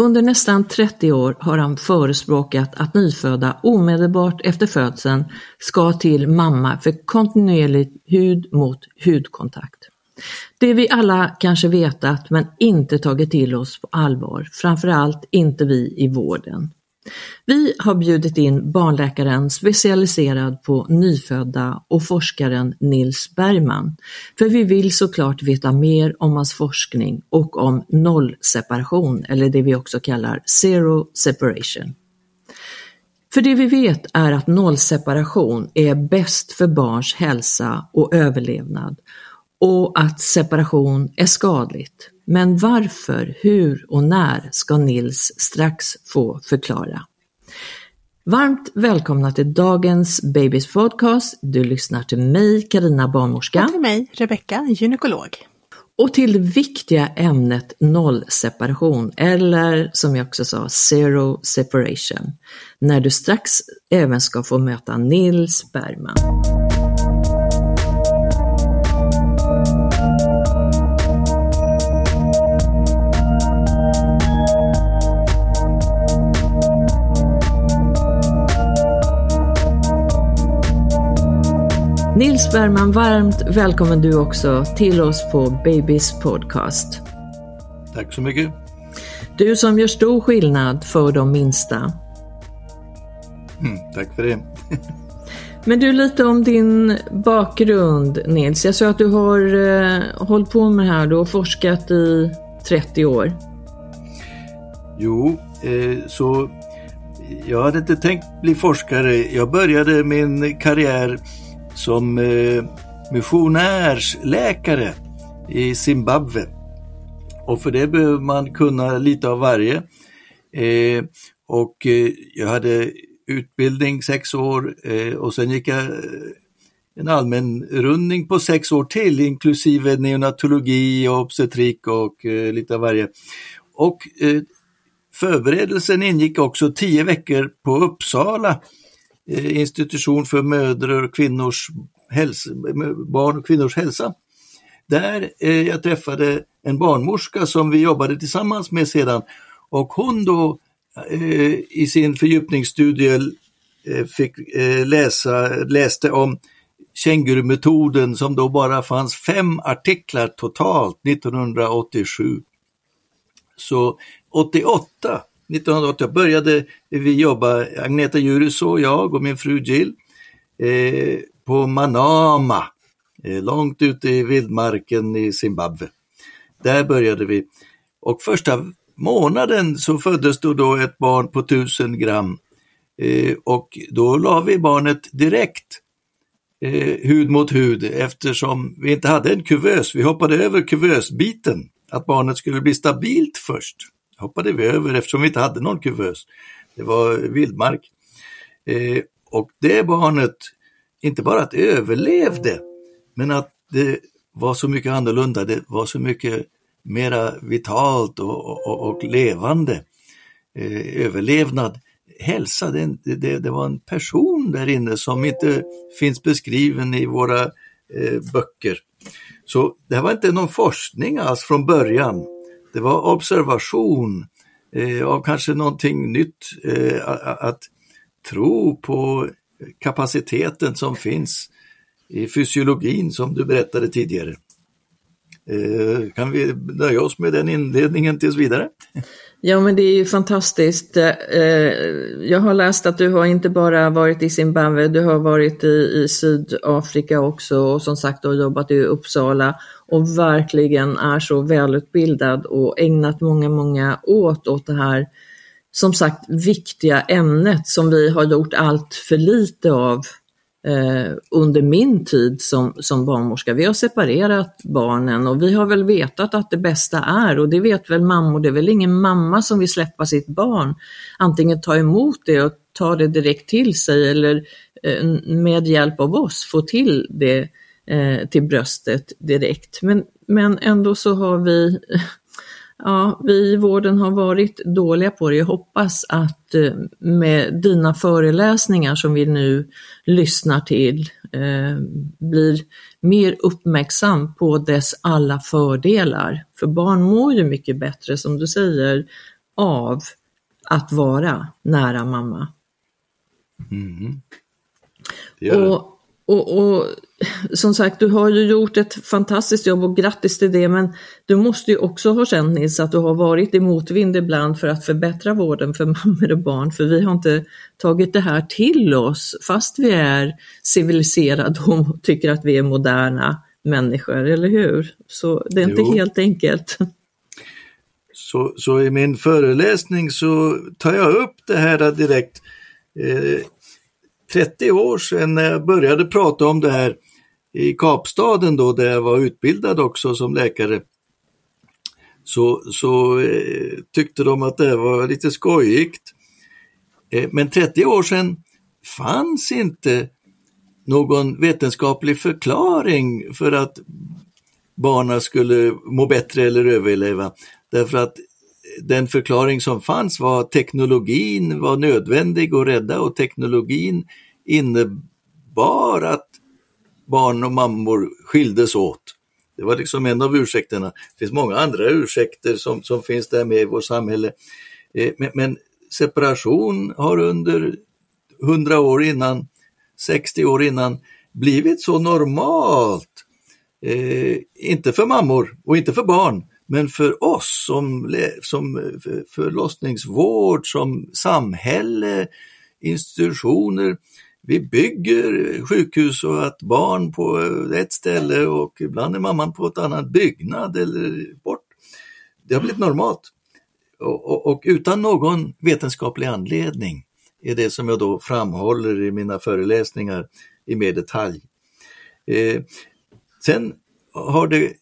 Under nästan 30 år har han förespråkat att nyfödda omedelbart efter födseln ska till mamma för kontinuerlig hud mot hudkontakt. Det vi alla kanske vetat men inte tagit till oss på allvar, framförallt inte vi i vården. Vi har bjudit in barnläkaren specialiserad på nyfödda och forskaren Nils Bergman, för vi vill såklart veta mer om hans forskning och om nollseparation, eller det vi också kallar zero separation. För det vi vet är att nollseparation är bäst för barns hälsa och överlevnad och att separation är skadligt. Men varför, hur och när ska Nils strax få förklara. Varmt välkomna till dagens Babys podcast. Du lyssnar till mig, Karina barnmorska. Och till mig, Rebecka, gynekolog. Och till det viktiga ämnet nollseparation, eller som jag också sa, zero separation, när du strax även ska få möta Nils Bergman. Nils Bergman, varmt välkommen du också till oss på Babys podcast. Tack så mycket. Du som gör stor skillnad för de minsta. Mm, tack för det. Men du, lite om din bakgrund Nils. Jag sa att du har eh, hållit på med det här, du har forskat i 30 år. Jo, eh, så jag hade inte tänkt bli forskare. Jag började min karriär som eh, missionärsläkare i Zimbabwe. Och för det behöver man kunna lite av varje. Eh, och eh, jag hade utbildning sex år eh, och sen gick jag eh, en allmän rundning på sex år till inklusive neonatologi och obstetrik och eh, lite av varje. Och förberedelsen ingick också tio veckor på Uppsala Eh, Eh, institution för mödrar och kvinnors hälsa, barn och kvinnors hälsa. Där eh, jag träffade en barnmorska som vi jobbade tillsammans med sedan och hon då eh, i sin fördjupningsstudie eh, fick eh, läsa, läste om kängurumetoden som då bara fanns fem artiklar totalt 1987. Så 88 1980 började eh, vi jobba, Agneta Djurus och jag och min fru Jill, eh, på Manama, eh, långt ute i vildmarken i Zimbabwe. Där började vi. Och första månaden så föddes då, då ett barn på 1000 gram. Eh, och då la vi barnet direkt eh, hud mot hud eftersom vi inte hade en kuvös. Vi hoppade över kuvösbiten att barnet skulle bli stabilt först hoppade vi över eftersom vi inte hade någon kuvös. Det var vildmark. Eh, och det barnet, inte bara att det överlevde, men att det var så mycket annorlunda, det var så mycket mera vitalt och, och, och levande. Eh, överlevnad, hälsa, det, det, det, var en person där inne som inte finns beskriven i våra eh, böcker. Så det var inte någon forskning alls från början. Det var observation eh, av kanske någonting nytt, eh, att tro på kapaciteten som finns i fysiologin som du berättade tidigare. Eh, kan vi nöja oss med den inledningen tills vidare? Ja men det är ju fantastiskt. Eh, eh, jag har läst att du har inte bara varit i Zimbabwe, du har varit i, i Sydafrika också och som sagt har jobbat i Uppsala och verkligen är så välutbildad och ägnat många, många åt åt det här som sagt viktiga ämnet som vi har gjort allt för lite av eh, under min tid som, som barnmorska. Vi har separerat barnen och vi har väl vetat att det bästa är, och det vet väl mammor, det är väl ingen mamma som vill släppa sitt barn, antingen ta emot det och ta det direkt till sig eller eh, med hjälp av oss få till det eh, till bröstet direkt. Men, men ändå så har vi Ja, vi i vården har varit dåliga på det. Jag hoppas att eh, med dina föreläsningar som vi nu lyssnar till eh, blir mer uppmärksam på dess alla fördelar. För barn mår ju mycket bättre, som du säger, av att vara nära mamma. Mm. Och och, och, som sagt, du har ju gjort ett fantastiskt jobb och grattis till det, men du måste ju också ha känt Nils att du har varit i motvind ibland för att förbättra vården för mammor och barn, för vi har inte tagit det här till oss fast vi är civiliserade och tycker att vi är moderna människor, eller hur? Så det är inte jo. helt enkelt. Så, så i min föreläsning så tar jag upp det här direkt. Eh, 30 år sedan när jag började prata om det här i Kapstaden då, där jag var utbildad också som läkare, så, så eh, tyckte de att det var lite skojigt. Eh, men 30 år sedan fanns inte någon vetenskaplig förklaring för att barnen skulle må bättre eller överleva. Därför att den förklaring som fanns var att teknologin var nödvändig att rädda och teknologin innebar att barn och mammor skildes åt. Det var liksom en av ursäkterna. Det finns många andra ursäkter som, som finns där med i vårt samhälle. Eh, men, men, separation har under 100 år innan, 60 år innan, blivit så normalt. Eh, inte för mammor och inte för barn, men för oss som, som förlossningsvård, som samhälle, institutioner. Vi bygger sjukhus och att barn på ett ställe och ibland är mamman på ett annat byggnad eller bort. Det har blivit normalt. Och, och, och utan någon vetenskaplig anledning är det som jag då framhåller i mina föreläsningar i mer detalj. Eh, sen har det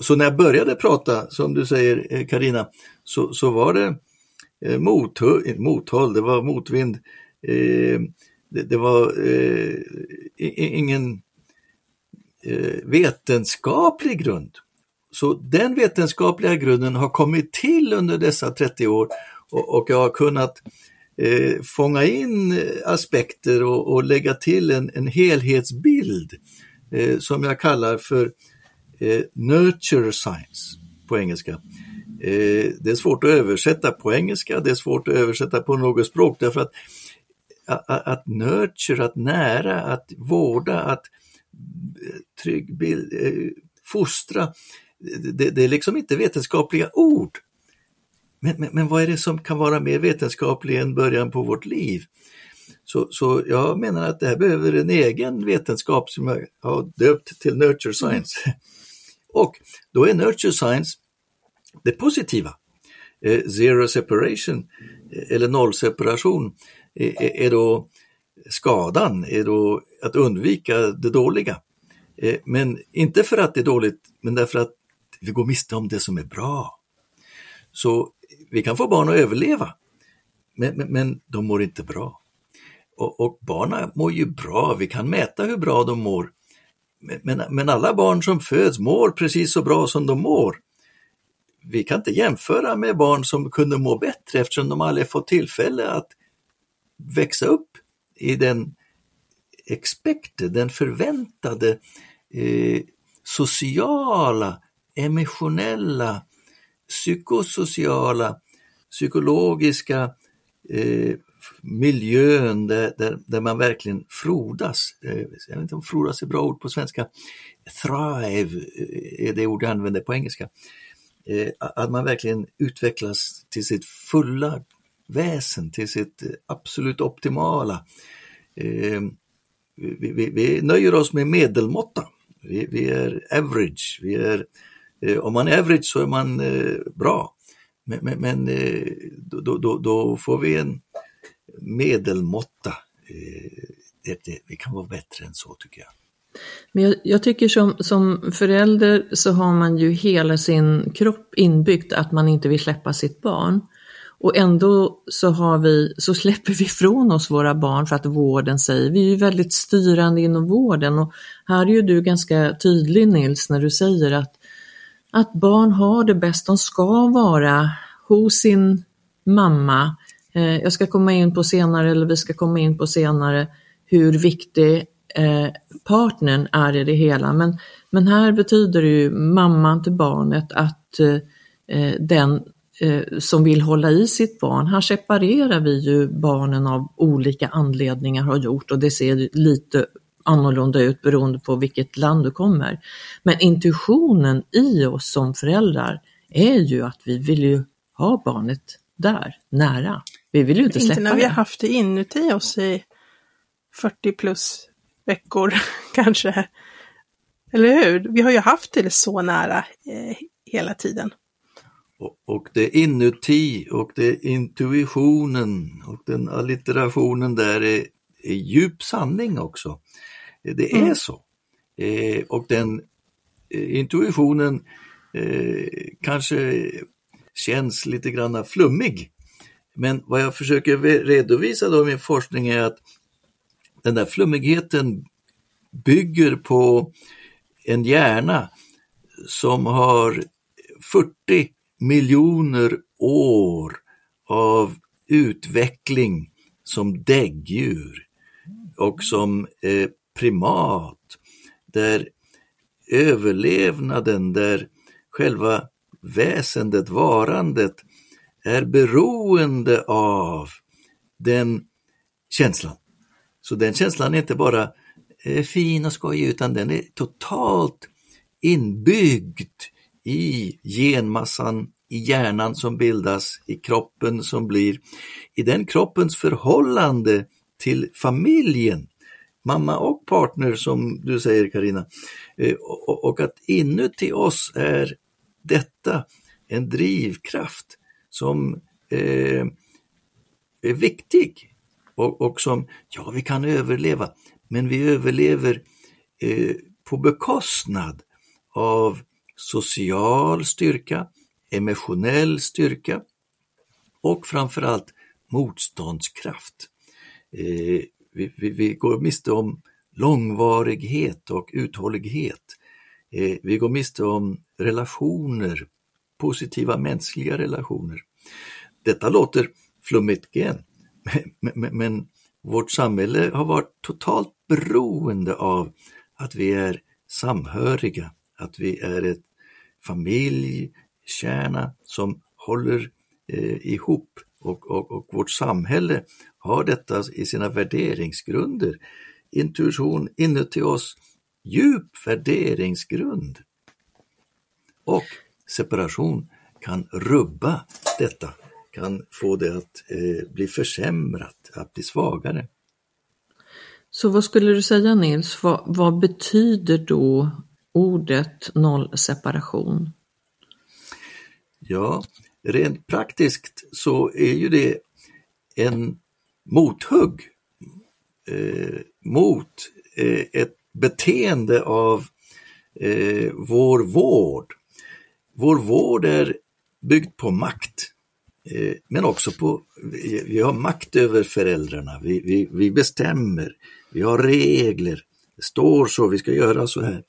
så när jag började prata, som du säger eh, Karina, så, så var det eh, mothåll, mothåll, det var motvind. Eh, det, det, var eh, ingen eh, vetenskaplig grund. Så den vetenskapliga grunden har kommit till under dessa 30 år och, och jag har kunnat eh, fånga in aspekter och, och lägga till en, en helhetsbild eh, som jag kallar för eh, nurture science på engelska. Eh, det är svårt att översätta på engelska, det är svårt att översätta på något språk därför att att, att nurture, att nära, att vårda, att eh, trygg bild, eh, fostra, det, det, är liksom inte vetenskapliga ord. Men, men, men, vad är det som kan vara mer vetenskapligt än början på vårt liv? Så, så jag menar att det här behöver en egen vetenskap som jag har döpt till Nurture Science. Mm. Och då är Nurture Science det positiva. Eh, zero separation eh, eller nollseparation är, är då skadan, är då att undvika det dåliga. Eh, men inte för att det är dåligt, men därför att vi går miste om det som är bra. Så vi kan få barn att överleva, men, men, men de mår inte bra. Och, och barnen mår ju bra, vi kan mäta hur bra de mår. Men, men, men alla barn som föds mår precis så bra som de mår. Vi kan inte jämföra med barn som kunde må bättre eftersom de aldrig fått tillfälle att växa upp i den expected, den förväntade eh, sociala, emotionella, psykosociala, psykologiska eh, miljön där, där, där, man verkligen frodas. Eh, jag vet inte om frodas är bra ord på svenska. Thrive eh, är det ord jag använder på engelska. Eh, att man verkligen utvecklas till sitt fulla väsen, till sitt eh, absolut optimala. Ehm, vi, vi, vi, nöjer oss med medelmåtta. Vi, vi är average. Vi är, eh, om man är average så är man eh, bra. Men, men, men då, då, då, får vi en medelmåtta. Det, det, vi kan vara bättre än så tycker jag. Men jag, jag, tycker som, som förälder så har man ju hela sin kropp inbyggt att man inte vill släppa sitt barn. Och ändå så, har vi, så släpper vi ifrån oss våra barn för att vården säger, vi är ju väldigt styrande inom vården och här är ju du ganska tydlig Nils när du säger att, att barn har det bäst, de ska vara hos sin mamma. Eh, jag ska komma in på senare, eller vi ska komma in på senare, hur viktig eh, partnern är i det hela. Men, men här betyder det ju mamman till barnet att eh, den som vill hålla i sitt barn. Här separerar vi ju barnen av olika anledningar har gjort och det ser lite annorlunda ut beroende på vilket land du kommer. Men intuitionen i oss som föräldrar är ju att vi vill ju ha barnet där, nära. Vi vill ju inte släppa det. Inte när vi har haft det inuti oss i 40 plus veckor kanske. Eller hur? Vi har ju haft det så nära eh, hela tiden. Och, det är inuti och det är intuitionen och den allitterationen där är, är djup sanning också. Det är mm. så. Eh, och den eh, intuitionen eh, kanske känns lite grann flummig. Men vad jag försöker redovisa då i min forskning är att den där flummigheten bygger på en hjärna som har 40 miljoner år av utveckling som däggdjur och som eh, primat, där överlevnaden, där själva väsendet, varandet är beroende av den känslan. Så den känslan är inte bara eh, fin och skojig utan den är totalt inbyggd i genmassan i hjärnan som bildas, i kroppen som blir, i den kroppens förhållande till familjen, mamma och partner som du säger Karina. Eh, och att inuti oss är detta en drivkraft som eh, är viktig och, och, som, ja vi kan överleva, men vi överlever eh, på bekostnad av social styrka, emotionell styrka och framförallt motståndskraft. Eh, vi, vi, vi, går miste om långvarighet och uthållighet. Eh, vi går miste om relationer, positiva mänskliga relationer. Detta låter flummigt igen, men, men, men vårt samhälle har varit totalt beroende av att vi är samhöriga, att vi är ett familj, kärna, som håller eh, ihop och, och, och, vårt samhälle har detta i sina värderingsgrunder. Intuition inuti oss, djup värderingsgrund. Och separation kan rubba detta, kan få det att eh, bli försämrat, att bli svagare. Så vad skulle du säga Nils, vad, vad betyder då ordet nollseparation? Ja, rent praktiskt så är ju det en mothugg eh, mot eh, ett beteende av eh, vår vård. vår vård är byggd på makt. Eh, men också på, vi har makt över föräldrarna, vi, vi, vi bestämmer, vi har regler, det står så, vi ska göra så här.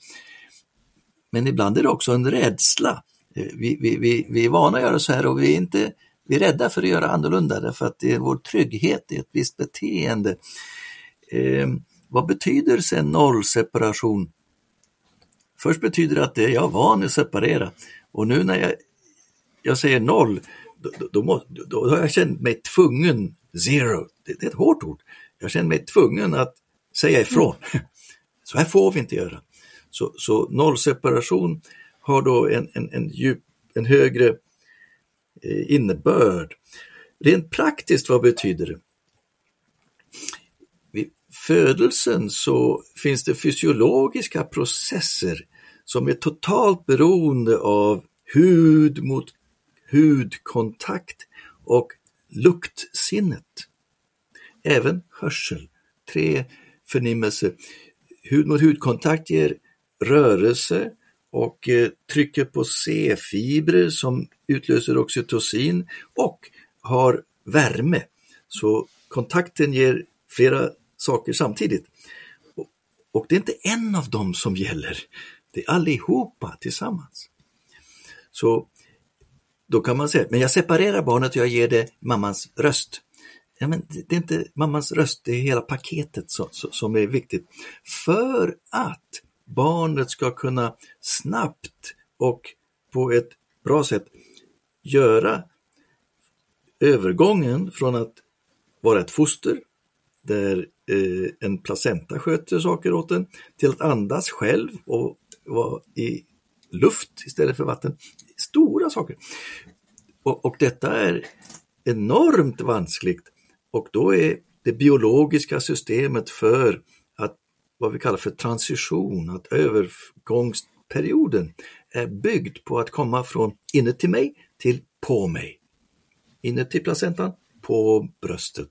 Men ibland är det också en rädsla. Eh, vi, vi, vi, vi är vana att göra så här och vi är inte vi är rädda för att göra annorlunda därför att det är vår trygghet i ett visst beteende. Eh, vad betyder sen nollseparation? Först betyder det att det jag van att separera och nu när jag, jag säger noll, då, då, då, då, har jag känt mig tvungen, zero, det, det är ett hårt ord, jag känner mig tvungen att säga ifrån. Så här får vi inte göra. Så, så nollseparation har då en, en, en, djup, en högre eh, innebörd. Rent praktiskt, vad betyder det? Vid födelsen så finns det fysiologiska processer som är totalt beroende av hud mot hudkontakt och luktsinnet. Även hörsel, tre förnimmelser. Hud mot hudkontakt ger rörelse och eh, trycker på C-fibrer som utlöser oxytocin och har värme. Så kontakten ger flera saker samtidigt. Och det är inte en av dem som gäller, det är allihopa tillsammans. Så då kan man säga, men jag separerar barnet och jag ger det mammans röst. Ja, men det är inte mammans röst, det är hela paketet som, som är viktigt. För att barnet ska kunna snabbt och på ett bra sätt göra övergången från att vara ett foster där eh, en placenta sköter saker åt en till att andas själv och vara i luft istället för vatten. Stora saker. Och, och detta är enormt vanskligt och då är det biologiska systemet för vad vi kallar för transition, att övergångsperioden är byggd på att komma från inuti mig till på mig. Inuti placentan, på bröstet.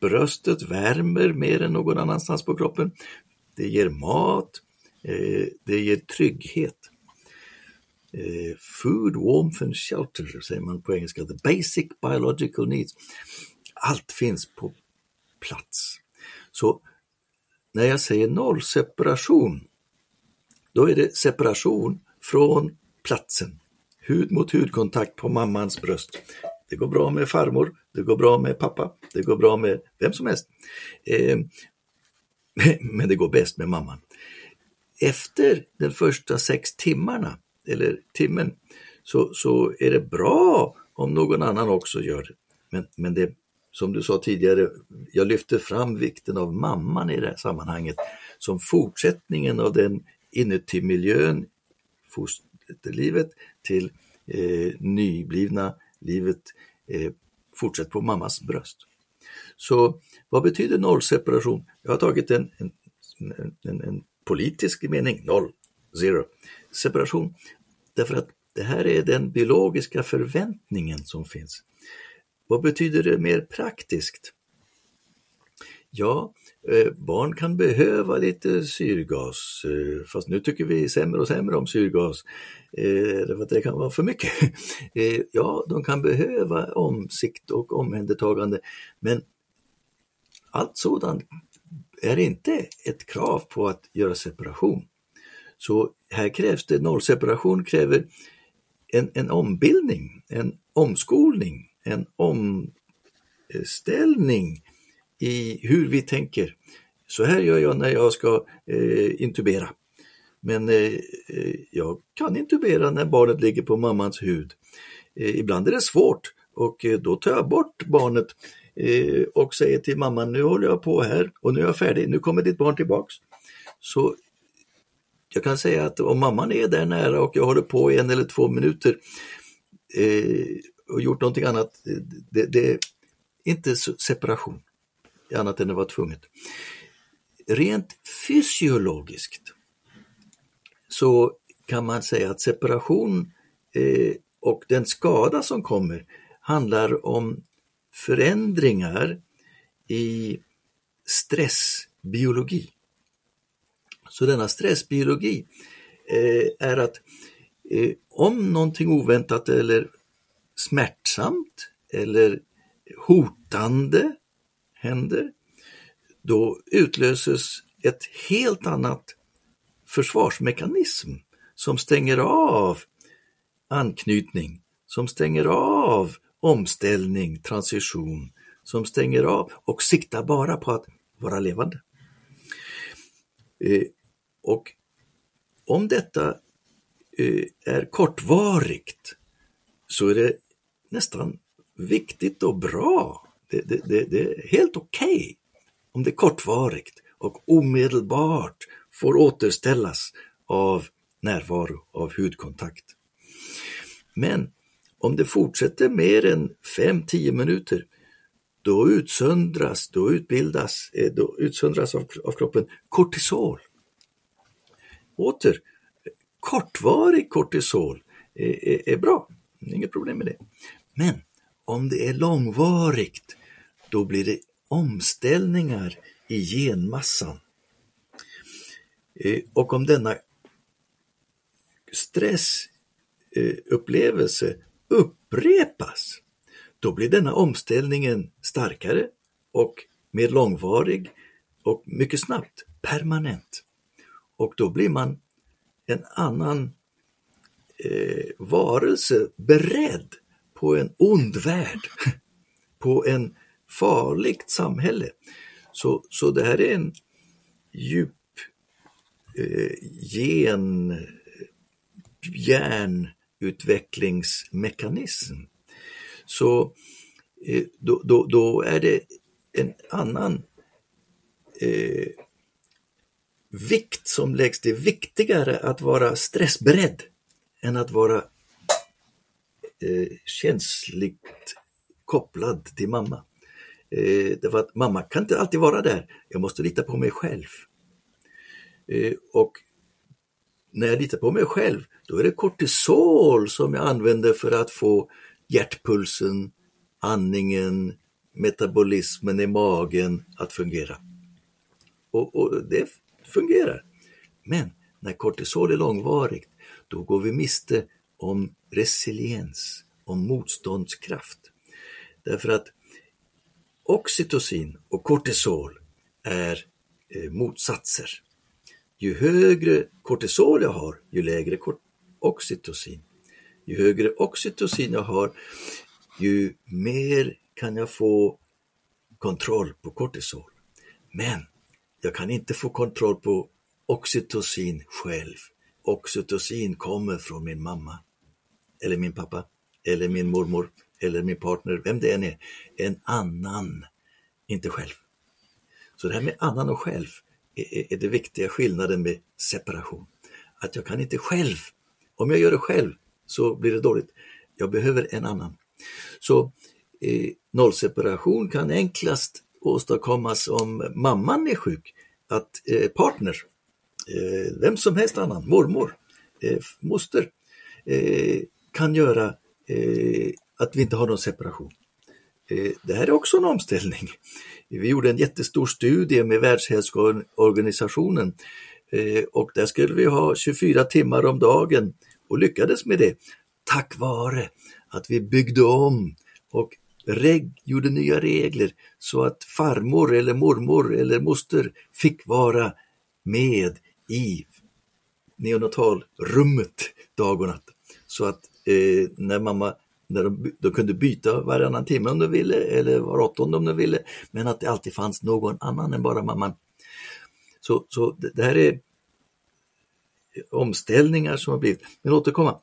Bröstet värmer mer än någon annanstans på kroppen. Det ger mat, eh, det ger trygghet. Eh, food, warmth and shelter säger man på engelska, the basic biological needs. Allt finns på plats. Så när jag säger nollseparation, då är det separation från platsen. Hud mot hudkontakt på mammans bröst. Det går bra med farmor, det går bra med pappa, det går bra med vem som helst. Eh, men det går bäst med mamman. Efter de första sex timmarna, eller timmen, så, så är det bra om någon annan också gör det. Men, men det, som du sa tidigare, jag lyfter fram vikten av mamman i det här sammanhanget som fortsättningen av den inuti miljön, fosterlivet, till eh, nyblivna livet eh, fortsätter på mammas bröst. Så vad betyder nollseparation? Jag har tagit en, en, en, en politisk mening, noll, zero, separation, därför att det här är den biologiska förväntningen som finns. Vad betyder det mer praktiskt? Ja, eh, barn kan behöva lite syrgas, eh, fast nu tycker vi sämre och sämre om syrgas, eh, därför att det kan vara för mycket. Ja, de kan behöva omsikt och omhändertagande, men allt sådant är inte ett krav på att göra separation. Så här krävs det, nollseparation kräver en, en ombildning, en omskolning, en omställning i hur vi tänker. Så här gör jag när jag ska eh, intubera. Men eh, eh, jag kan intubera när barnet ligger på mammans hud. Eh, ibland är det svårt och eh, då tar jag bort barnet eh, och säger till mamman, nu håller jag på här och nu är jag färdig, nu kommer ditt barn tillbaks. Så jag kan säga att om mamman är där nära och jag håller på i en eller två minuter eh, och gjort någonting annat, det, det är inte separation annat än det var tvunget. Rent fysiologiskt så kan man säga att separation eh, och den skada som kommer handlar om förändringar i stressbiologi. Så denna stressbiologi eh, är att eh, om någonting oväntat eller smärtsamt eller hotande händer, då utlöses ett helt annat försvarsmekanism som stänger av anknytning, som stänger av omställning, transition, som stänger av och siktar bara på att vara levande. Eh, och om detta eh, är kortvarigt så är det nästan viktigt och bra. Det, det, det, det är helt okej okay om det är kortvarigt och omedelbart får återställas av närvaro, av hudkontakt. Men om det fortsätter mer än 5-10 minuter, då utsöndras, då utbildas, eh, då utsöndras av, av kroppen kortisol. Åter, kortvarig kortisol är, är, är bra, inget problem med det. Men om det är långvarigt, då blir det omställningar i genmassan. Eh, och om denna stressupplevelse upprepas, då blir denna omställningen starkare och mer långvarig och mycket snabbt permanent. Och då blir man en annan eh, varelse beredd på en ond värld, på en farligt samhälle. Så, så det här är en djup eh, gen hjärnutvecklingsmekanism. Så eh, då, då, då, är det en annan eh, vikt som läggs. Det är viktigare att vara stressberedd än att vara eh, känsligt kopplad till mamma. Eh, därför att mamma kan inte alltid vara där. Jag måste lita på mig själv. Eh, och när jag litar på mig själv, då är det kortisol som jag använder för att få hjärtpulsen, andningen, metabolismen i magen att fungera. Och, och det fungerar. Men när kortisol är långvarigt, då går vi miste om resiliens, och motståndskraft. Därför att oxytocin och kortisol är eh, motsatser. Ju högre kortisol jag har, ju lägre oxytocin. Ju högre oxytocin jag har, ju mer kan jag få kontroll på kortisol. Men jag kan inte få kontroll på oxytocin själv. Oxytocin kommer från min mamma, eller min pappa, eller min mormor, eller min partner, vem det än är. En annan, inte själv. Så det här med annan och själv är, är det viktiga skillnaden med separation. Att jag kan inte själv, om jag gör det själv så blir det dåligt. Jag behöver en annan. Så eh, nollseparation kan enklast åstadkommas om mamman är sjuk, att eh, partner, eh, vem som helst annan, mormor, eh, moster, eh, kan göra eh, att vi inte har någon separation. Eh, det här är också en omställning. Vi gjorde en jättestor studie med Världshälsoorganisationen eh, och där skulle vi ha 24 timmar om dagen och lyckades med det tack vare att vi byggde om och reg, gjorde nya regler så att farmor eller mormor eller moster fick vara med i neonatalrummet dag och natt. Så att eh, när mamma när de, de kunde byta varannan timme om de ville eller var åttonde om de ville, men att det alltid fanns någon annan än bara mamman. Så, så det, det här är omställningar som har blivit, men återkomma.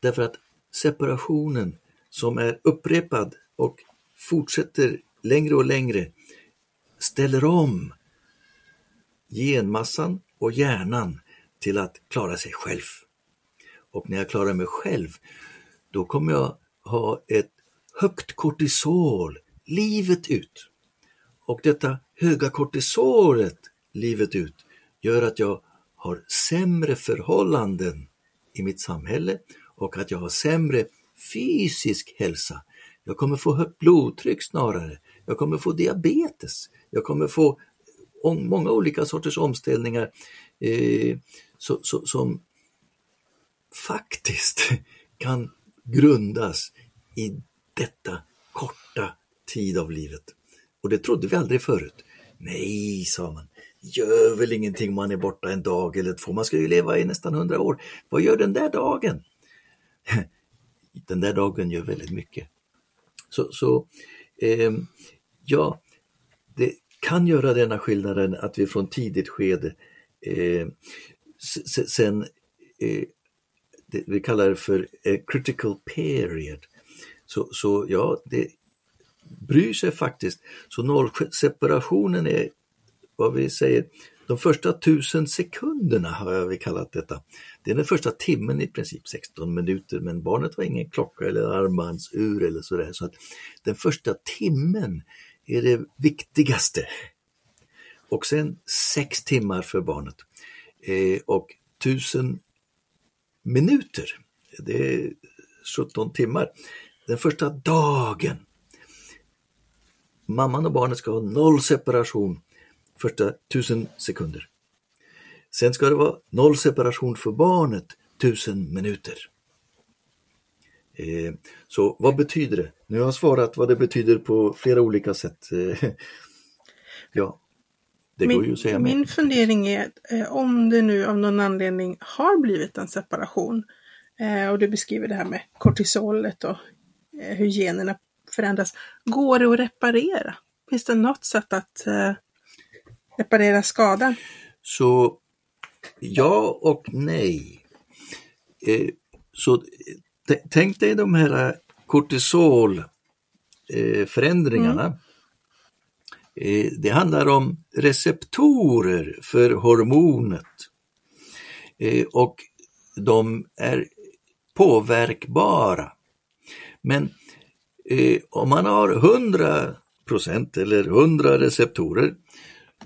Därför att separationen som är upprepad och fortsätter längre och längre ställer om genmassan och hjärnan till att klara sig själv. Och när jag klarar mig själv, då kommer jag ha ett högt kortisol livet ut. Och detta höga kortisolet livet ut gör att jag har sämre förhållanden i mitt samhälle och att jag har sämre fysisk hälsa. Jag kommer få högt blodtryck snarare. Jag kommer få diabetes. Jag kommer få många olika sorters omställningar eh, så, så, som faktiskt kan grundas i detta korta tid av livet. Och det trodde vi aldrig förut. Nej, sa man, gör väl ingenting om man är borta en dag eller två, man ska ju leva i nästan hundra år. Vad gör den där dagen? Den där dagen gör väldigt mycket. Så, så eh, ja, det kan göra denna skillnaden att vi från tidigt skede eh, sen, eh, det, vi kallar det för eh, critical period. Så, så ja, det bryr sig faktiskt. Så nollseparationen är vad vi säger, de första tusen sekunderna har vi kallat detta. Det är den första timmen i princip, 16 minuter, men barnet har ingen klocka eller armbandsur eller sådär. Så att den första timmen är det viktigaste. Och sen sex timmar för barnet. Eh, och tusen minuter, det är 17 timmar. Den första dagen. Mamman och barnet ska ha noll separation första tusen sekunder. Sen ska det vara noll separation för barnet tusen minuter. Eh, så vad betyder det? Nu har jag svarat vad det betyder på flera olika sätt. Eh, ja, det min, går ju att säga Min fundering är eh, om det nu av någon anledning har blivit en separation eh, och du beskriver det här med kortisolet och eh, hur generna förändras. Går det att reparera? Finns det något sätt att eh, reparera skadan? Så ja och nej. Så tänk dig de här kortisolförändringarna. Eh, Eh, det handlar om receptorer för hormonet. Eh, och de är påverkbara. Men eh, om man har 100 procent eller 100 receptorer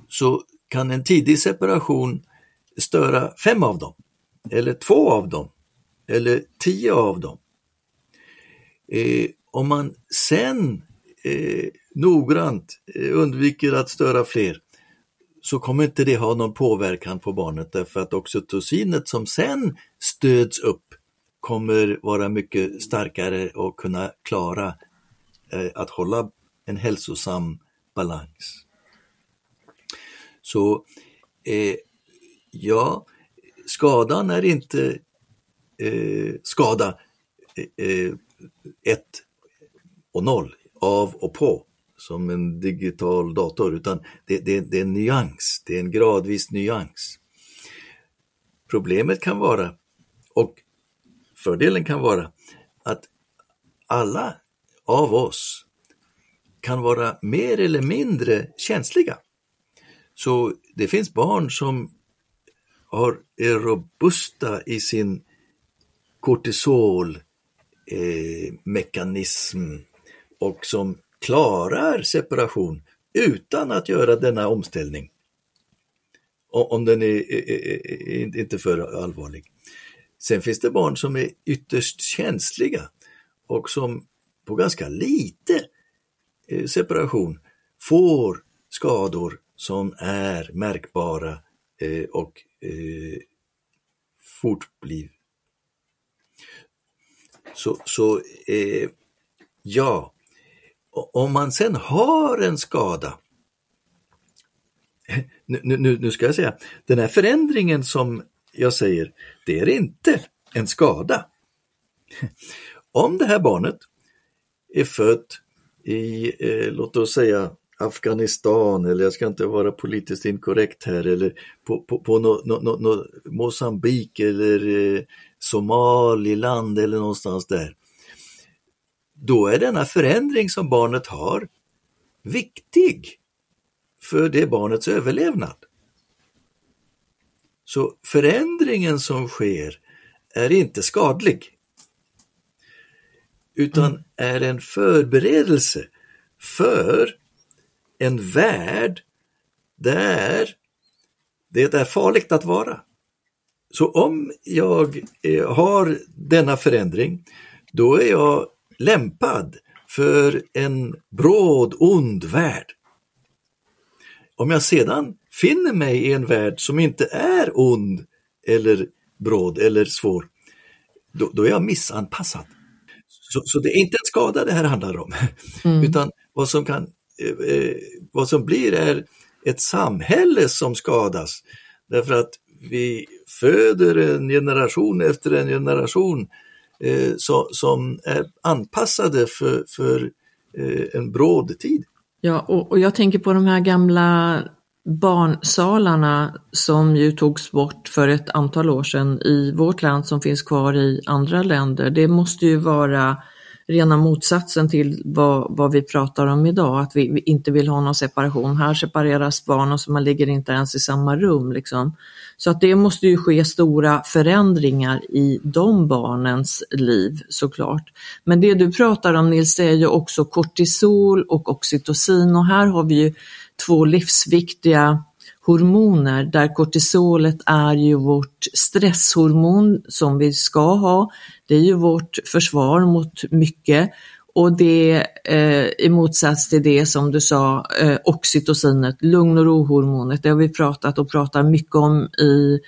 så kan en tidig separation störa fem av dem, eller två av dem, eller tio av dem. Eh, om man sen eh, noggrant eh, undviker att störa fler så kommer inte det ha någon påverkan på barnet därför att oxytocinet som sen stöds upp kommer vara mycket starkare och kunna klara eh, att hålla en hälsosam balans. Så eh, ja, skadan är inte eh, skada eh, eh ett och noll, av och på, som en digital dator, utan det, det, det är en nyans, det är en gradvis nyans. Problemet kan vara, och fördelen kan vara, att alla av oss kan vara mer eller mindre känsliga så det finns barn som har, är robusta i sin kortisolmekanism eh, och som klarar separation utan att göra denna omställning. Om den är, är, är, inte för allvarlig. Sen finns det barn som är ytterst känsliga och som på ganska lite eh, separation får skador som är märkbara eh, och eh, fortbliv. Så, så eh, ja, om man sen har en skada, nu, nu, nu ska jag säga, den här förändringen som jag säger, det är inte en skada. Om det här barnet är fött i, eh, låt oss säga, Afghanistan eller jag ska inte vara politiskt inkorrekt här eller på, på, på no, no, no, no Mosambik eller eh, Somaliland eller någonstans där. Då är denna förändring som barnet har viktig för det barnets överlevnad. Så förändringen som sker är inte skadlig utan mm. är en förberedelse för en värld där det är farligt att vara. Så om jag eh, har denna förändring, då är jag lämpad för en bråd, ond värld. Om jag sedan finner mig i en värld som inte är ond eller bråd eller svår, då, då är jag missanpassad. Så, så, det är inte en skada det här handlar om, mm. utan vad som, kan, eh, eh, vad som blir är ett samhälle som skadas. Därför att vi föder en generation efter en generation eh, så, som är anpassade för, för eh, en bråd tid. Ja, och, och jag tänker på de här gamla barnsalarna som ju togs bort för ett antal år sedan i vårt land som finns kvar i andra länder. Det måste ju vara rena motsatsen till vad, vad vi pratar om idag, att vi, vi, inte vill ha någon separation. Här separeras barn och så man ligger inte ens i samma rum. Liksom. Så att det måste ju ske stora förändringar i de barnens liv såklart. Men det du pratar om Nils, det är ju också kortisol och oxytocin och här har vi ju två livsviktiga hormoner där kortisolet är ju vårt stresshormon som vi ska ha. Det är ju vårt försvar mot mycket och det eh, i motsats till det som du sa, eh, oxytocinet, lugn och rohormonet, det har vi pratat och pratar mycket om i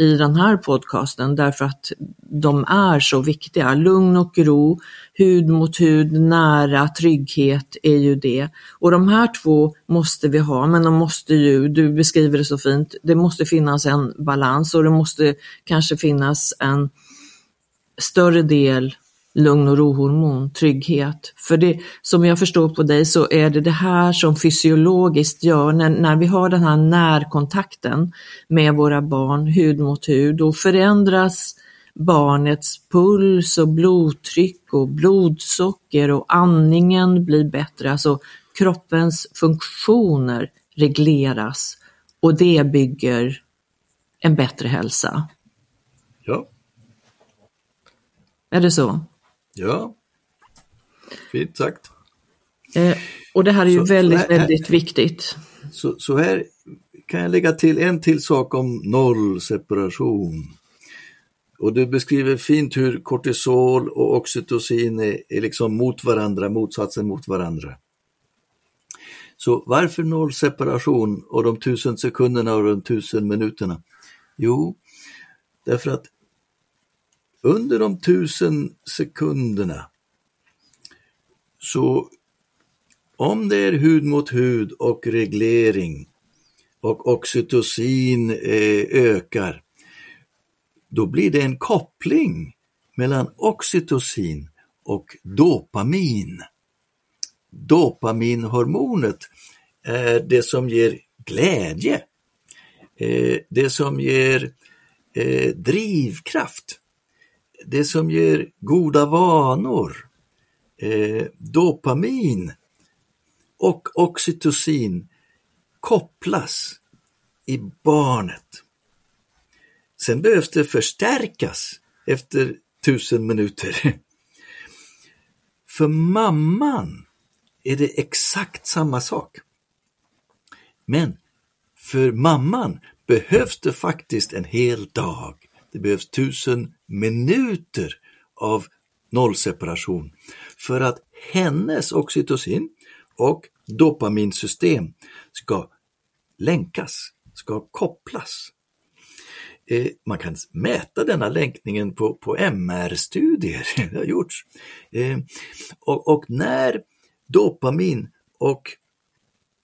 i den här podcasten därför att de är så viktiga. Lugn och ro, hud mot hud, nära, trygghet är ju det. Och de här två måste vi ha, men de måste ju, du beskriver det så fint, det måste finnas en balans och det måste kanske finnas en större del lugn och rohormon, trygghet. För det som jag förstår på dig så är det det här som fysiologiskt gör när, när vi har den här närkontakten med våra barn, hud mot hud, då förändras barnets puls och blodtryck och blodsocker och andningen blir bättre, alltså kroppens funktioner regleras och det bygger en bättre hälsa. Ja. Är det så? Ja, fint sagt. Eh, och det här är ju så, väldigt, här, väldigt viktigt. Så, så här kan jag lägga till en till sak om nollseparation. Och du beskriver fint hur kortisol och oxytocin är, är liksom mot varandra, motsatsen mot varandra. Så varför nollseparation och de tusen sekunderna och de tusen minuterna? Jo, därför att under de tusen sekunderna så om det är hud mot hud och reglering och oxytocin eh, ökar, då blir det en koppling mellan oxytocin och dopamin. Dopaminhormonet är det som ger glädje, eh, det som ger eh, drivkraft det som ger goda vanor, eh, dopamin och oxytocin kopplas i barnet. Sen behövs det förstärkas efter tusen minuter. För mamman är det exakt samma sak. Men för mamman behövs det faktiskt en hel dag. Det behövs tusen minuter av nollseparation för att hennes oxytocin och dopaminsystem ska länkas, ska kopplas. Eh, man kan mäta denna länkningen på, på MR-studier, det har gjorts. Eh, och, och när dopamin och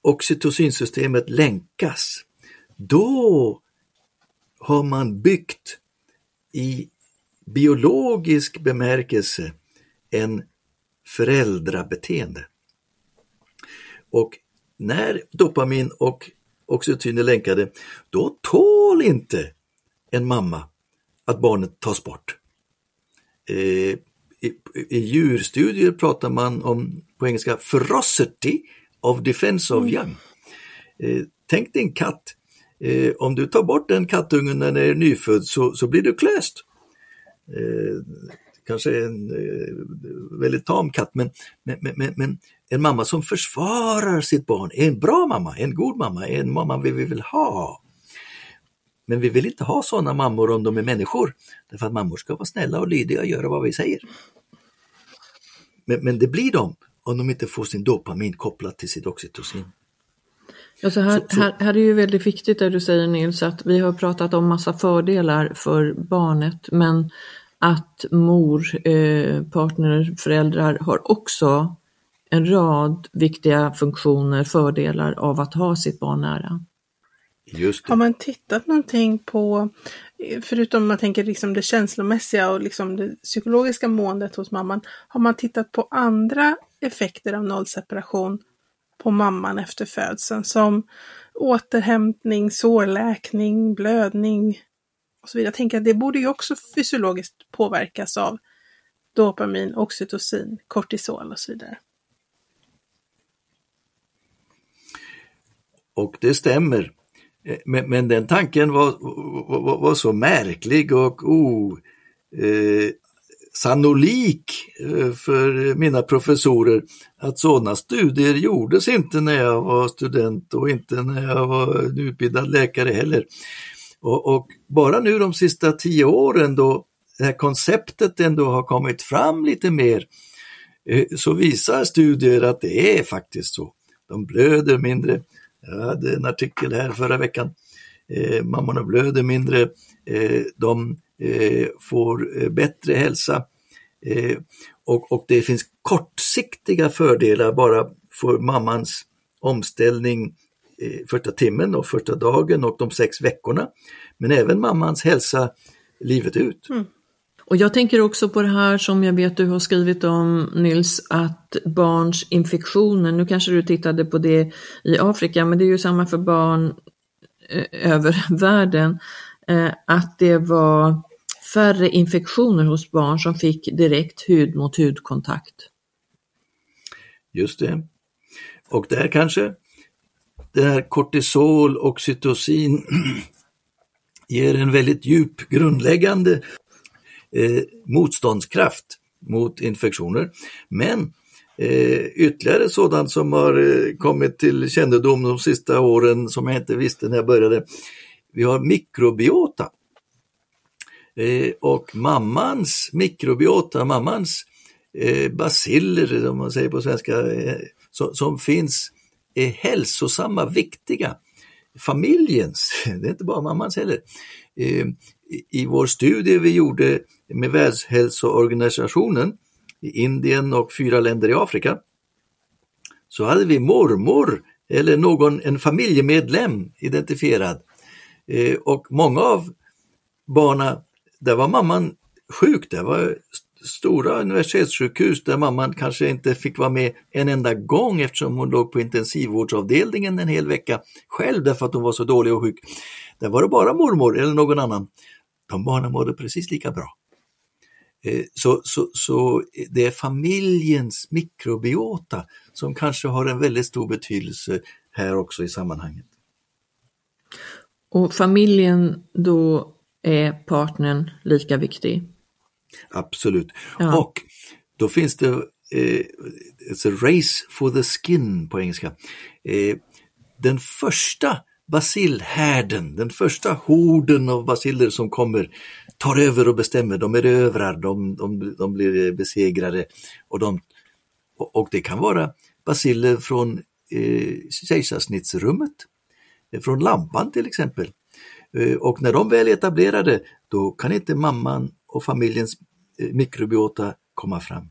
oxytocinsystemet länkas, då har man byggt i biologisk bemärkelse en föräldrabeteende. Och när dopamin och oxytocin är länkade, då tål inte en mamma att barnet tas bort. Eh, i, I djurstudier pratar man om, på engelska, ferocity of defense of mm. young. Eh, tänk dig en katt Eh, om du tar bort den kattungen när den är nyfödd så, så blir du klöst. Eh, kanske en eh, väldigt tam katt, men, men, men, men, en mamma som försvarar sitt barn är en bra mamma, en god mamma, en mamma vi vill ha. Men vi vill inte ha sådana mammor om de är människor, därför att mammor ska vara snälla och lydiga och göra vad vi säger. Men, men det blir de om de inte får sin dopamin kopplat till sitt oxytocin. Alltså här, så, så. Här, här är ju väldigt viktigt det du säger Nils, att vi har pratat om massa fördelar för barnet, men att mor, eh, partner, föräldrar har också en rad viktiga funktioner, fördelar av att ha sitt barn nära. Just det. Har man tittat någonting på, förutom man tänker liksom det känslomässiga och liksom det psykologiska måendet hos mamman, har man tittat på andra effekter av nollseparation på mamman efter födseln som återhämtning, sårläkning, blödning och så vidare. Jag tänker att det borde ju också fysiologiskt påverkas av dopamin, oxytocin, kortisol och så vidare. Och det stämmer. Eh, men, men den tanken var, var, var, så märklig och oh, eh, sannolik eh, för mina professorer att sådana studier gjordes inte när jag var student och inte när jag var utbildad läkare heller. Och, och bara nu de sista tio åren då det här konceptet ändå har kommit fram lite mer eh, så visar studier att det är faktiskt så. De blöder mindre. Jag hade en artikel här förra veckan. Eh, mammorna blöder mindre. Eh, de Eh, får eh, bättre hälsa. Eh, och, och det finns kortsiktiga fördelar bara för mammans omställning eh, första timmen och första dagen och de sex veckorna. Men även mammans hälsa livet ut. Mm. Och jag tänker också på det här som jag vet du har skrivit om Nils, att barns infektioner, nu kanske du tittade på det i Afrika, men det är ju samma för barn eh, över världen, eh, att det var färre infektioner hos barn som fick direkt hud mot hudkontakt. Just det. Och där kanske det här kortisol, oxytocin ger en väldigt djup grundläggande eh, motståndskraft mot infektioner. Men eh, ytterligare sådant som har eh, kommit till kännedom de sista åren som jag inte visste när jag började. Vi har mikrobiota. Eh, och mammans mikrobiota, mammans eh, basiller, om man säger på svenska, eh, som, som finns är hälsosamma, viktiga. Familjens, det är inte bara mammans heller. Eh, I vår studie vi gjorde med Världshälsoorganisationen i Indien och fyra länder i Afrika så hade vi mormor eller någon, en familjemedlem identifierad. Eh, och många av barnen, där var mamman sjuk, det var stora universitetssjukhus där mamman kanske inte fick vara med en enda gång eftersom hon låg på intensivvårdsavdelningen en hel vecka själv därför att hon var så dålig och sjuk. Där var det bara mormor eller någon annan. De barnen mådde precis lika bra. Eh, så, så, så det är familjens mikrobiota som kanske har en väldigt stor betydelse här också i sammanhanget. Och familjen då är partnern lika viktig? Absolut. Ja. Och då finns det eh, it's a race for the skin på engelska. Eh, den första basilhärden, den första horden av basiller som kommer tar över och bestämmer, de är övrar, de, de, de blir besegrade och, de, och, och det kan vara basiller från eh, kejsarsnittsrummet, eh, från lampan till exempel. Eh, och när de väl är etablerade, då kan inte mamman och familjens eh, mikrobiota komma fram.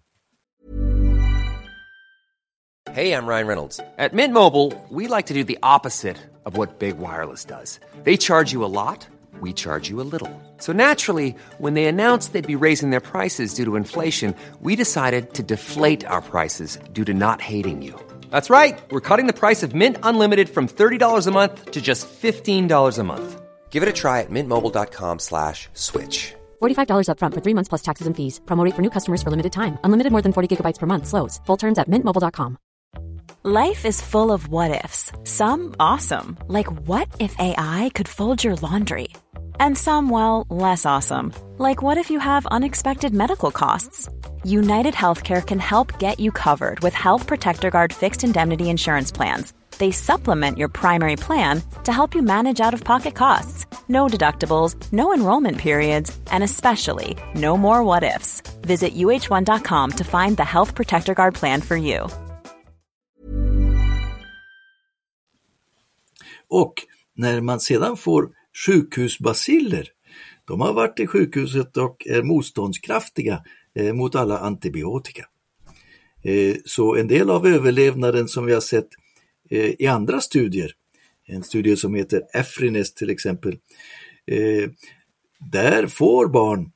Hej, jag Ryan Reynolds. På Mint Mobile, we like to do the opposite of what Big Wireless does. They charge you a lot, we charge you a little. So naturally, when they announced they'd be raising their prices due to inflation, we decided to deflate our prices due to not hating you. That's right. We're cutting the price of Mint Unlimited from $30 a month to just $15 a month. Give it a try at mintmobile.com slash switch. $45 upfront for three months plus taxes and fees. Promo for new customers for limited time. Unlimited more than 40 gigabytes per month. Slows. Full terms at mintmobile.com. Life is full of what ifs. Some awesome. Like what if AI could fold your laundry? And some, well, less awesome. Like what if you have unexpected medical costs? United Healthcare can help get you covered with Health Protector Guard fixed indemnity insurance plans they supplement your primary plan to help you manage out of pocket costs. No deductibles, no enrollment periods, and especially no more what ifs. Visit uh1.com to find the Health Protector Guard plan for you. Och när man sedan får sjukhusbaciller, de har varit i sjukhuset och är motståndskraftiga eh, mot alla antibiotika. Eh, så en del av överlevnaden som vi har sett Eh, i andra studier, en studie som heter Efrines till exempel, eh, där får barn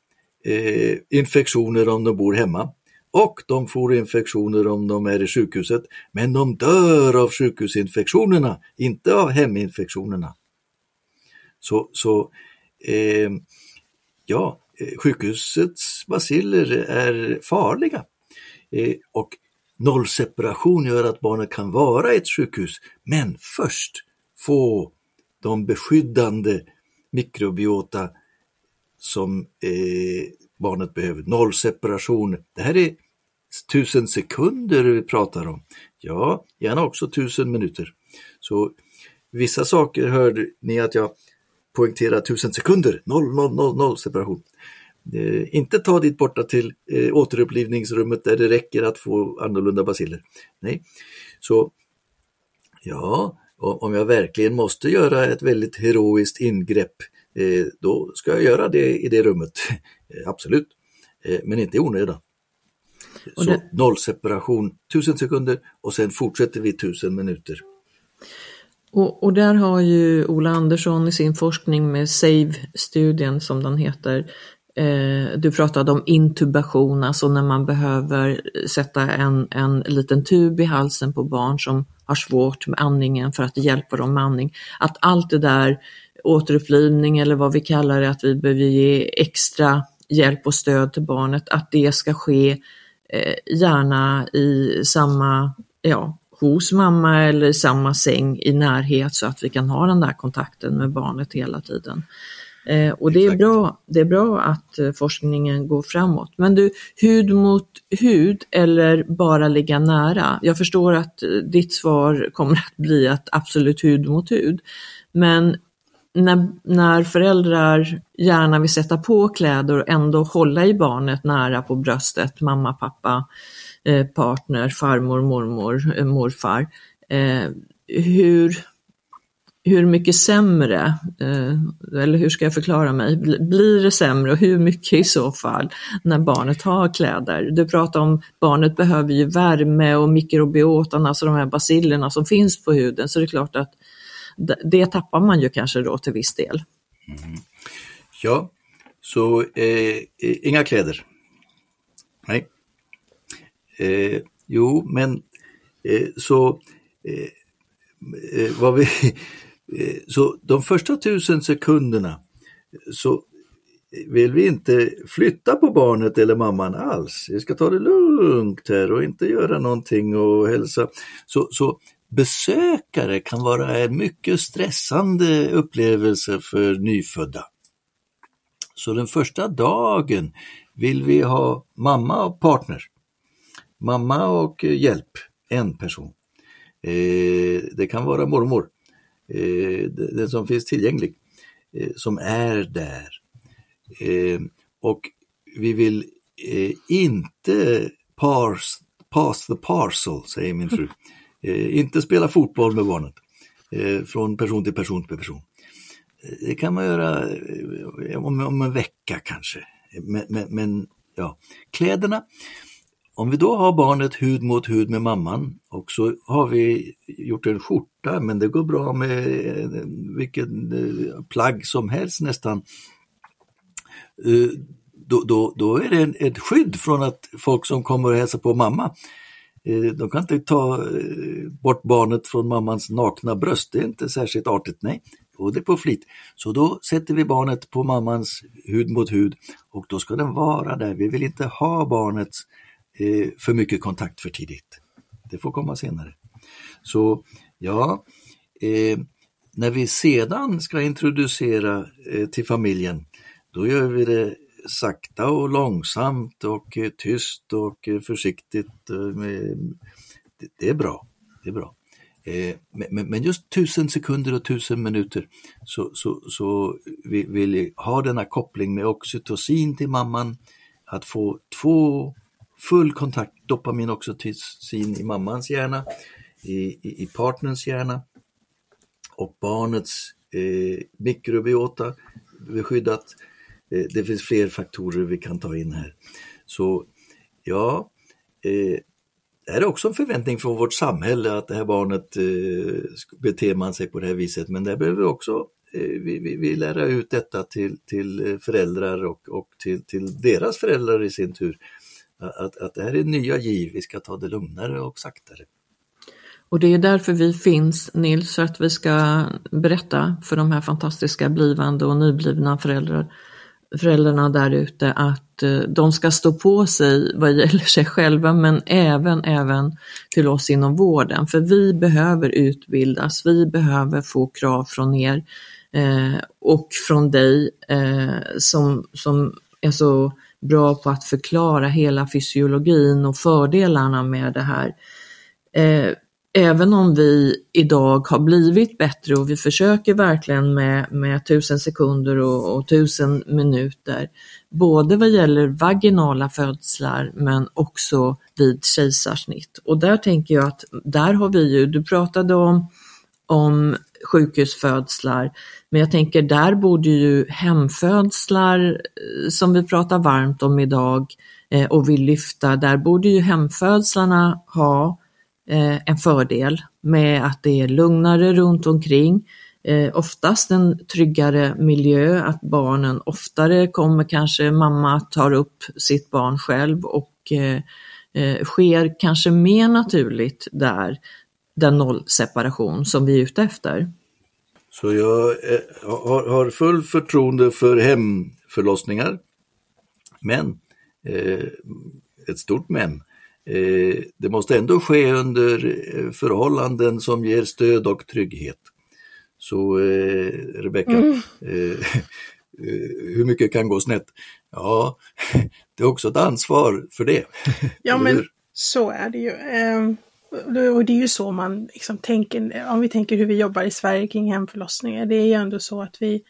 eh, infektioner om de bor hemma och de får infektioner om de är i sjukhuset, men de dör av sjukhusinfektionerna, inte av heminfektionerna. Så, så eh, ja, sjukhusets baciller är farliga. Eh, och nollseparation gör att barnet kan vara i ett sjukhus, men först få de beskyddande mikrobiota som eh, barnet behöver. Nollseparation, det här är tusen sekunder vi pratar om. Ja, gärna också tusen minuter. Så vissa saker hörde ni att jag poängterar tusen sekunder, noll, noll, noll, noll separation. Eh, inte ta dit borta till eh, återupplivningsrummet där det räcker att få annorlunda basiller. Nej, så ja, om jag verkligen måste göra ett väldigt heroiskt ingrepp, eh, då ska jag göra det i det rummet. Absolut, eh, men inte i onödan. Så det... noll separation, tusen sekunder och sen fortsätter vi tusen minuter. Och, och, där har ju Ola Andersson i sin forskning med SAVE-studien som den heter, eh, Eh, du pratade om intubation, alltså när man behöver sätta en, en liten tub i halsen på barn som har svårt med andningen för att hjälpa dem med andning. Att allt det där, återupplivning eller vad vi kallar det, att vi behöver ge extra hjälp och stöd till barnet, att det ska ske eh, gärna i samma, ja, hos mamma eller i samma säng i närhet så att vi kan ha den där kontakten med barnet hela tiden. Eh, och det är, bra, det är bra att eh, forskningen går framåt. Men du, hud mot hud eller bara ligga nära? Jag förstår att eh, ditt svar kommer att bli att absolut hud mot hud. Men när, när föräldrar gärna vill sätta på kläder och ändå hålla i barnet nära på bröstet, mamma, pappa, eh, partner, farmor, mormor, eh, morfar. Eh, hur, hur mycket sämre, eh, eller hur ska jag förklara mig, blir det sämre och hur mycket i så fall när barnet har kläder? Du pratar om barnet behöver ju värme och mikrobiotan, alltså de här bacillerna som finns på huden, så det är klart att det tappar man ju kanske då till viss del. Mm. Ja, så eh, eh inga kläder. Nej. Eh, jo, men eh, så eh, eh vad vi, Eh, så de första tusen sekunderna så vill vi inte flytta på barnet eller mamman alls. Vi ska ta det lugnt här och inte göra någonting och hälsa. Så, så besökare kan vara en mycket stressande upplevelse för nyfödda. Så den första dagen vill vi ha mamma och partner. Mamma och hjälp, en person. Eh, det kan vara mormor, Eh, den som finns tillgänglig, eh, som är där. Eh, och vi vill inte pass, pass the parcel, säger min fru. Inte spela fotboll med barnet från person till person till person. Det kan man göra om, om en vecka kanske. Men, men, men, ja, kläderna. Om vi då har barnet hud mot hud med mamman och så har vi gjort en skjorta, men det går bra med eh, vilket eh, plagg som helst nästan. Eh, då, då, då är det ett skydd från att folk som kommer och hälsar på mamma de kan inte ta bort barnet från mammans nakna bröst, det är inte särskilt artigt, nej. Och det är på flit. Så då sätter vi barnet på mammans hud mot hud och då ska den vara där. Vi vill inte ha barnets eh, Eh, för mycket kontakt för tidigt. Det får komma senare. Så ja, eh, när vi sedan ska introducera eh, till familjen, då gör vi det sakta och långsamt och eh, tyst och eh, försiktigt. Eh, det är bra. Det är bra. Eh, men just tusen sekunder och tusen minuter så, så, så vi vill ha denna koppling med oxytocin till mamman, att få två full kontakt, dopamin oxytocin i mammans hjärna, i, i, i partners hjärna och barnets eh, mikrobiota beskyddat eh, det finns fler faktorer vi kan ta in här. Så ja, eh, det här är också en förväntning från vårt samhälle att det här barnet eh, beter man sig på det här viset, men där behöver vi också eh, vi, vi, vi lära ut detta till, till eh, föräldrar och, och till, till deras föräldrar i sin tur. Att, att det här är nya giv, vi ska ta det lugnare och saktare. Och det är därför vi finns Nils, för att vi ska berätta för de här fantastiska blivande och nyblivna föräldrar, föräldrarna där ute att eh, de ska stå på sig vad gäller sig själva men även, även till oss inom vården. För vi behöver utbildas, vi behöver få krav från er eh, och från dig eh, som, som är så bra på att förklara hela fysiologin och fördelarna med det här. Eh, även om vi idag har blivit bättre och vi försöker verkligen med, med tusen sekunder och, och tusen minuter, både vad gäller vaginala födslar men också vid kejsarsnitt. Och där tänker jag att där har vi ju, du pratade om, om sjukhusfödslar, men jag tänker där borde ju hemfödslar eh, som vi pratar varmt om idag eh, och vill lyfta, där borde ju hemfödslarna ha Eh, en fördel med att det är lugnare runt omkring. Eh, oftast en tryggare miljö, att barnen oftare kommer kanske mamma tar upp sitt barn själv och eh, eh sker kanske mer naturligt där, den nollseparation som vi är ute efter. Så jag har full förtroende för hemförlossningar. Men, ett stort men, Eh, det måste ändå ske under eh, förhållanden som ger stöd och trygghet. Så eh, Rebecka, mm. eh, hur mycket kan gå snett? Ja, det är också ett ansvar för det. Ja, men så är det ju. Och det är ju så man liksom tänker, om vi tänker hur vi jobbar i Sverige kring hemförlossningar, det är ju ändå så att vi,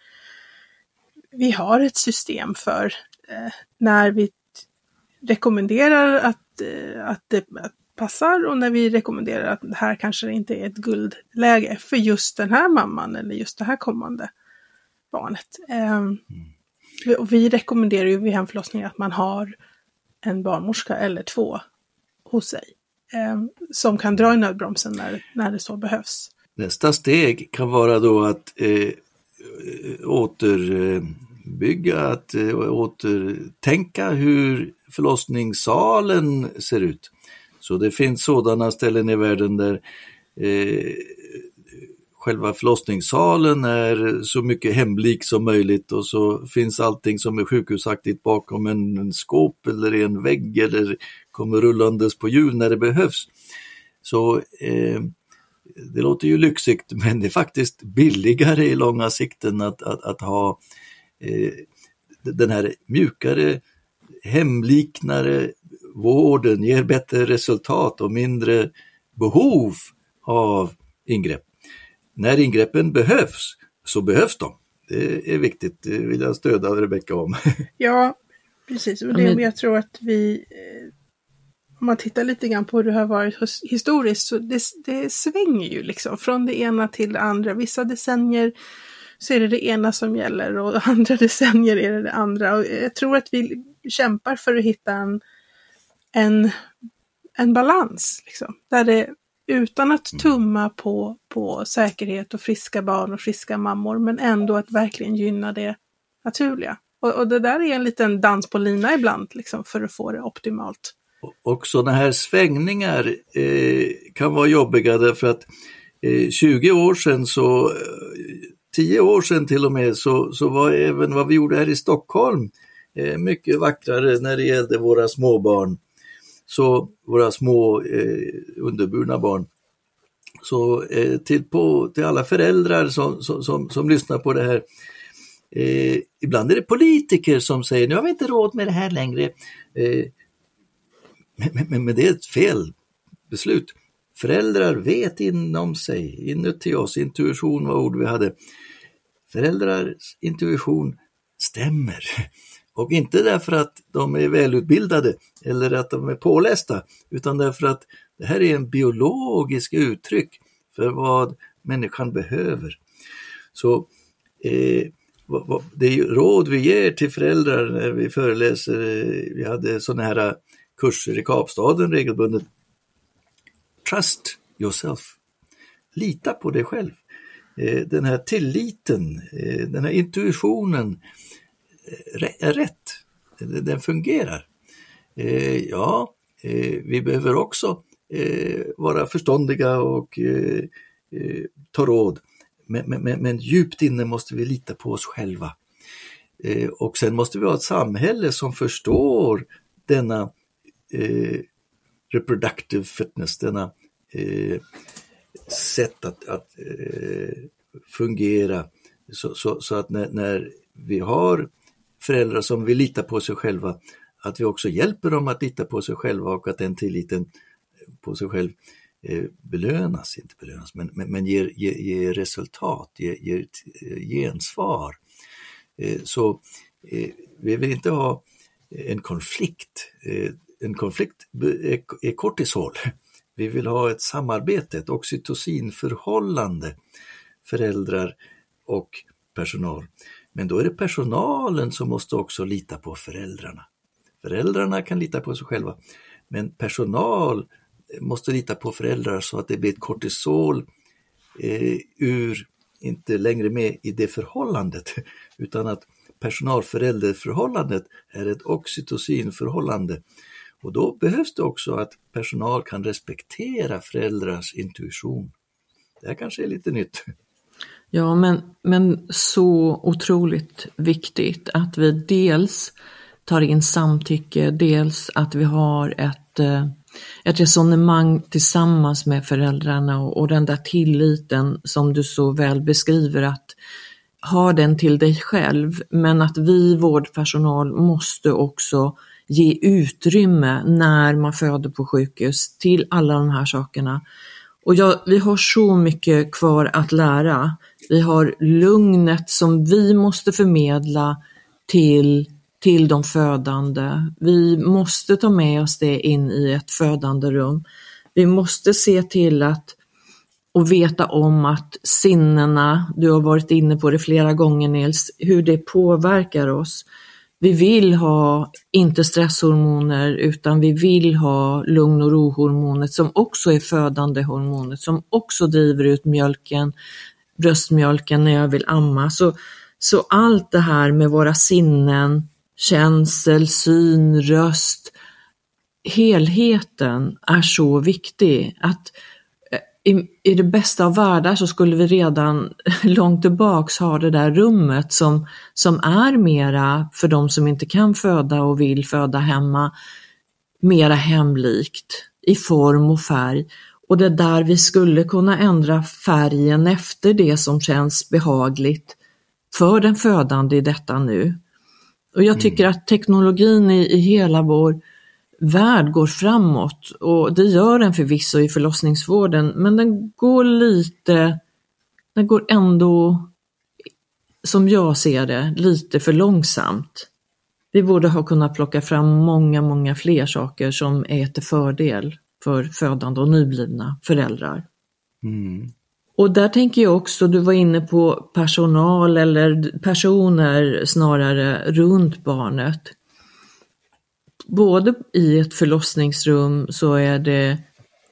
vi har ett system för när vi rekommenderar att Eh, att det passar och när vi rekommenderar att det här kanske inte är ett guldläge för just den här mamman eller just det här kommande barnet. Mm. Och vi rekommenderar ju vid hemförlossning att man har en barnmorska eller två hos sig Eh, som kan dra i nödbromsen när, när det så behövs. Nästa steg kan vara då att eh, återbygga, att eh, återtänka hur förlossningssalen ser ut. Så det finns sådana ställen i världen där eh, själva förlossningssalen är så mycket hemlik som möjligt och så finns allting som är sjukhusaktigt bakom en, en skåp eller i en vägg eller kommer rullandes på hjul när det behövs. Så eh, det låter ju lyxigt men det är faktiskt billigare i långa sikten att, att, att ha eh, den här mjukare hemliknare vården ger bättre resultat och mindre behov av ingrepp. När ingreppen behövs så behövs de. Det är viktigt, det vill jag stödja Rebecka om. Ja, precis. Och det, jag tror att vi, eh, om man tittar lite grann på hur det har varit historiskt, så det, det svänger ju liksom från det ena till det andra. Vissa decennier så är det det ena som gäller och andra decennier är det det andra. Och jag tror att vi kämpar för att hitta en, en, en balans, liksom, där det utan att mm. tumma på, på säkerhet och friska barn och friska mammor, men ändå att verkligen gynna det naturliga. Och, och det där är en liten dans på lina ibland, liksom, för att få det optimalt. Och sådana här svängningar eh, kan vara jobbiga därför att eh, 20 år sedan så, eh, 10 år sedan till och med, så, så var även vad vi gjorde här i Stockholm Eh, mycket vackrare när det gällde våra småbarn. Så våra små eh, underburna barn. Så eh, till, på, till alla föräldrar som, som, som, som lyssnar på det här. Eh, ibland är det politiker som säger nu har vi inte råd med det här längre. Eh, men, men, men, det är ett fel beslut. Föräldrar vet inom sig, inuti oss, intuition var ord vi hade. Föräldrars intuition stämmer. Och inte därför att de är välutbildade eller att de är pålästa, utan därför att det här är en biologisk uttryck för vad människan behöver. Så eh, det råd vi ger till föräldrar när vi föreläser, vi hade sådana här kurser i Kapstaden regelbundet. Trust yourself. Lita på dig själv. Eh, den här tilliten, eh, den här intuitionen eh, är rätt. Den fungerar. Ja, vi behöver också vara förståndiga och ta råd. Men, men, men djupt inne måste vi lita på oss själva. Och sen måste vi ha ett samhälle som förstår denna eh, reproductive fitness, denna eh, sätt att, att eh, fungera så, så, så att när, när, vi har föräldrar som vill lita på sig själva, att vi också hjälper dem att lita på sig själva och att den tilliten på sig själv eh, belönas, inte belönas, men, men, men ger, ger, ger, resultat, ger, ger eh, gensvar. Eh, så eh, vi vill inte ha en konflikt. Eh, en konflikt är kortisol. Vi vill ha ett samarbete, ett oxytocinförhållande, föräldrar och personal. Men då är det personalen som måste också lita på föräldrarna. Föräldrarna kan lita på sig själva, men personal måste lita på föräldrar så att det blir ett kortisol eh, ur, inte längre med i det förhållandet, utan att personal-förälderförhållandet är ett oxytocinförhållande och då behövs det också att personal kan respektera föräldrars intuition. Det här kanske är lite nytt. Ja, men, men så otroligt viktigt att vi dels tar in samtycke, dels att vi har ett, eh, ett resonemang tillsammans med föräldrarna och, och den där tilliten som du så väl beskriver att ha den till dig själv, men att vi vårdpersonal måste också ge utrymme när man föder på sjukhus till alla de här sakerna. Och jag, vi har så mycket kvar att lära. Vi har lugnet som vi måste förmedla till, till de födande. Vi måste ta med oss det in i ett födande rum. Vi måste se till att och veta om att sinnena, du har varit inne på det flera gånger Nils, hur det påverkar oss. Vi vill ha inte stresshormoner utan vi vill ha lugn och rohormonet som också är födande hormonet som också driver ut mjölken, bröstmjölken när jag vill amma. Så, så allt det här med våra sinnen, känsel, syn, röst, helheten är så viktig. Att i, i det bästa av världar så skulle vi redan långt tillbaks ha det där rummet som, som är mera för de som inte kan föda och vill föda hemma, mera hemlikt i form och färg. Och det är där vi skulle kunna ändra färgen efter det som känns behagligt för den födande i detta nu. Och jag tycker mm. att teknologin i, i hela vår värld går framåt och det gör den förvisso i förlossningsvården men den går lite, den går ändå, som jag ser det, lite för långsamt. Vi borde ha kunnat plocka fram många, många fler saker som är till fördel för födande och nyblivna föräldrar. Mm. Och där tänker jag också, du var inne på personal eller personer snarare runt barnet både i ett förlossningsrum så är det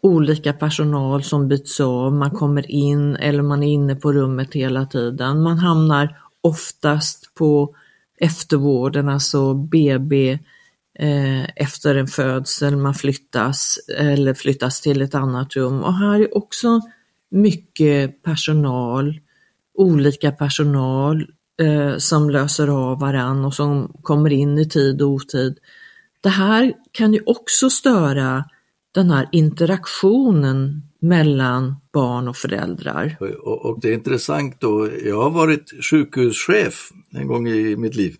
olika personal som byts av, man kommer in eller man är inne på rummet hela tiden. Man hamnar oftast på eftervården, alltså BB, eh, efter en födsel, man flyttas eller flyttas till ett annat rum. Och här är också mycket personal, olika personal eh, som löser av varann och som kommer in i tid och otid. Det här kan ju också störa den här interaktionen mellan barn och föräldrar. Och, och, det är intressant då, jag har varit sjukhuschef en gång i mitt liv.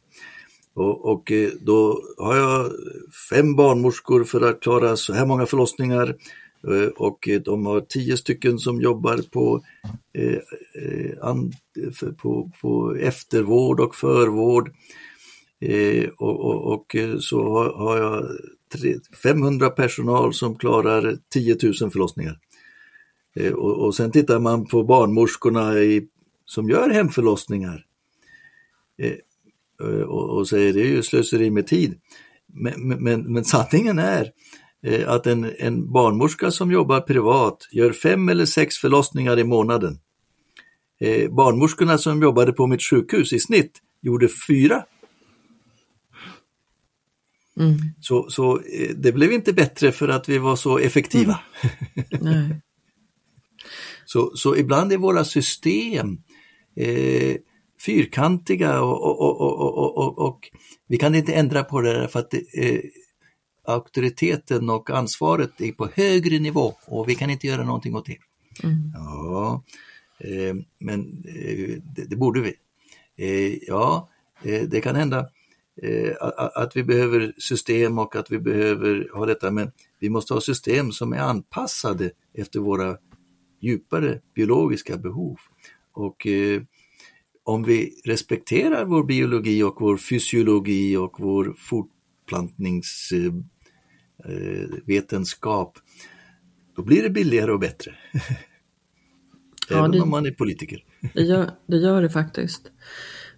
Och, och, eh, då har jag fem barnmorskor för att klara så här många förlossningar eh, och eh, de har tio stycken som jobbar på, eh, på, på eftervård och förvård. Eh, och, och, och, eh, så har, har jag 500 personal som klarar 10 000 förlossningar. Eh, och, och sen tittar man på barnmorskorna i, som gör hemförlossningar. Eh, eh, och, och säger det är ju slöseri med tid. Men, men, men sanningen är att en, en barnmorska som jobbar privat gör fem eller sex förlossningar i månaden. barnmorskorna som jobbade på mitt sjukhus i snitt gjorde fyra Mm. Så, så eh, det blev inte bättre för att vi var så effektiva. Mm. så, så ibland är våra system eh, fyrkantiga och, och, och, och, vi kan inte ändra på det för att eh, auktoriteten och ansvaret är på högre nivå och vi kan inte göra någonting åt det. Mm. Ja, eh, men eh, det, det, borde vi. Eh, ja, det kan hända att vi behöver system och att vi behöver ha detta, men vi måste ha system som är anpassade efter våra djupare biologiska behov. Och eh, om vi respekterar vår biologi och vår fysiologi och vår fortplantningsvetenskap, eh, då blir det billigare och bättre. Även ja, det, om man är politiker. Det gör, det gör det faktiskt.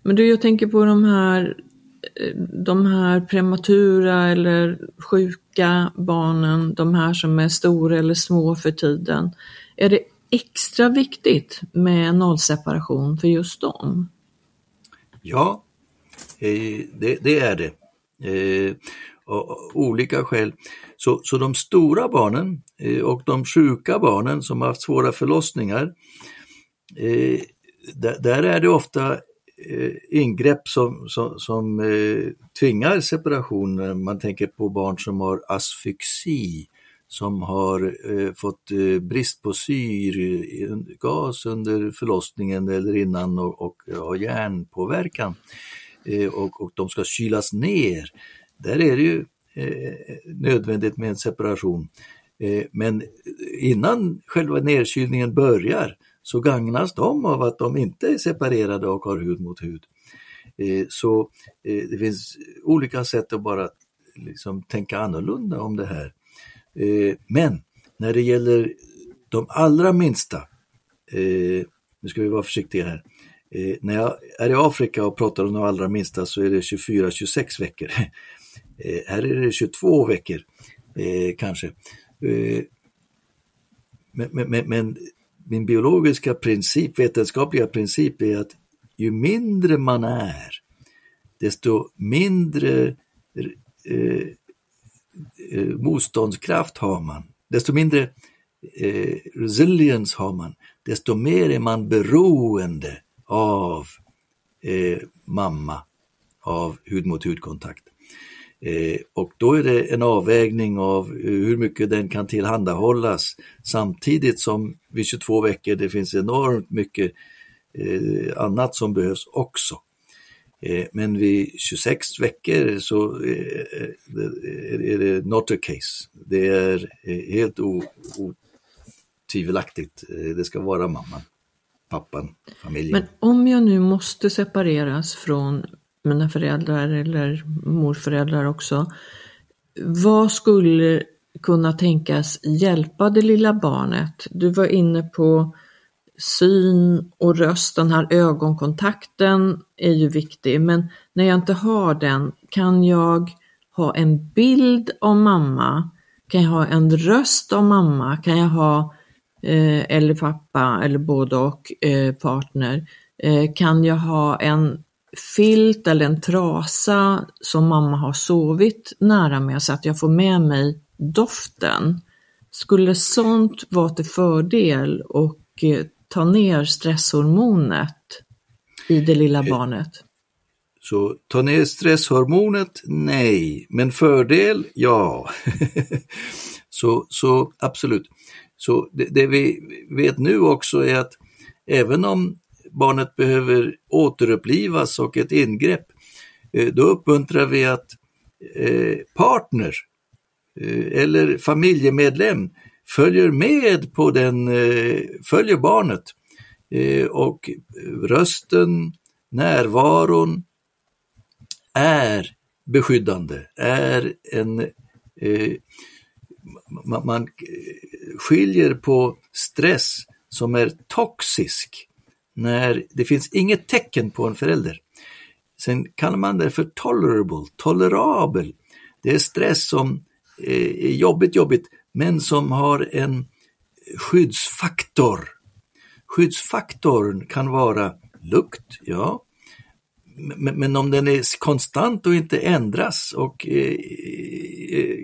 Men du, jag tänker på de här Eh, de här prematura eller sjuka barnen, de här som är stora eller små för tiden, är det extra viktigt med nollseparation för just dem? Ja, eh, det, det är det. Eh, Av olika skäl. Så, så de stora barnen och de sjuka barnen som har haft svåra förlossningar, där är det ofta Eh, ingrepp som, som, som eh, tvingar separation. Man tänker på barn som har asfyxi, som har eh, fått eh, brist på syrgas under förlossningen eller innan och, och eh, har hjärnpåverkan eh, och, och de ska kylas ner. Där är det ju eh, nödvändigt med en separation. Eh, men innan själva nedkylningen börjar så gagnas de av att de inte är separerade och har hud mot hud. Eh, så eh, det finns olika sätt att bara liksom tänka annorlunda om det här. Eh, men när det gäller de allra minsta, nu ska vi vara försiktiga här, när jag är i Afrika och pratar om de allra minsta så är det 24-26 veckor. Här är det 22 veckor kanske. Men, men, men min biologiska princip, vetenskapliga princip är att ju mindre man är, desto mindre eh, eh, motståndskraft har man, desto mindre eh, resilience har man, desto mer är man beroende av eh, mamma, av hud mot hudkontakt. Eh, och då är det en avvägning av eh, hur mycket den kan tillhandahållas samtidigt som vid 22 veckor det finns enormt mycket eh, annat som behövs också. Men vid 26 veckor så är det not a case. Det är helt otvivelaktigt. Det ska vara mamman, pappan, familjen. Men om jag nu måste separeras från mina föräldrar eller morföräldrar också. Vad skulle kunna tänkas hjälpa det lilla barnet? Du var inne på syn och röst, den här ögonkontakten är ju viktig, men när jag inte har den, kan jag ha en bild av mamma? Kan jag ha en röst av mamma? Kan jag ha, eh, eller pappa, eller både och eh, partner? Eh, kan jag ha en filt eller en trasa som mamma har sovit nära mig så att jag får med mig doften. Skulle sånt vara till fördel och eh, ta ner stresshormonet i det lilla eh, barnet? Så ta ner stresshormonet? Nej, men fördel? Ja. så, så absolut. Så det, det, vi vet nu också är att även om barnet behöver återupplivas och ett ingrepp, eh, då uppmuntrar vi att eh, partner eh, eller familjemedlem följer med på den, följer barnet och rösten, närvaron är beskyddande, är en man skiljer på stress som är toxisk när det finns inget tecken på en förälder Sen kallar man det för tolerable, tolerabel. Det är stress som eh, är jobbigt, jobbigt, men som har en skyddsfaktor. Skyddsfaktorn kan vara lukt, ja, men, men, om den är konstant och inte ändras och eh, eh,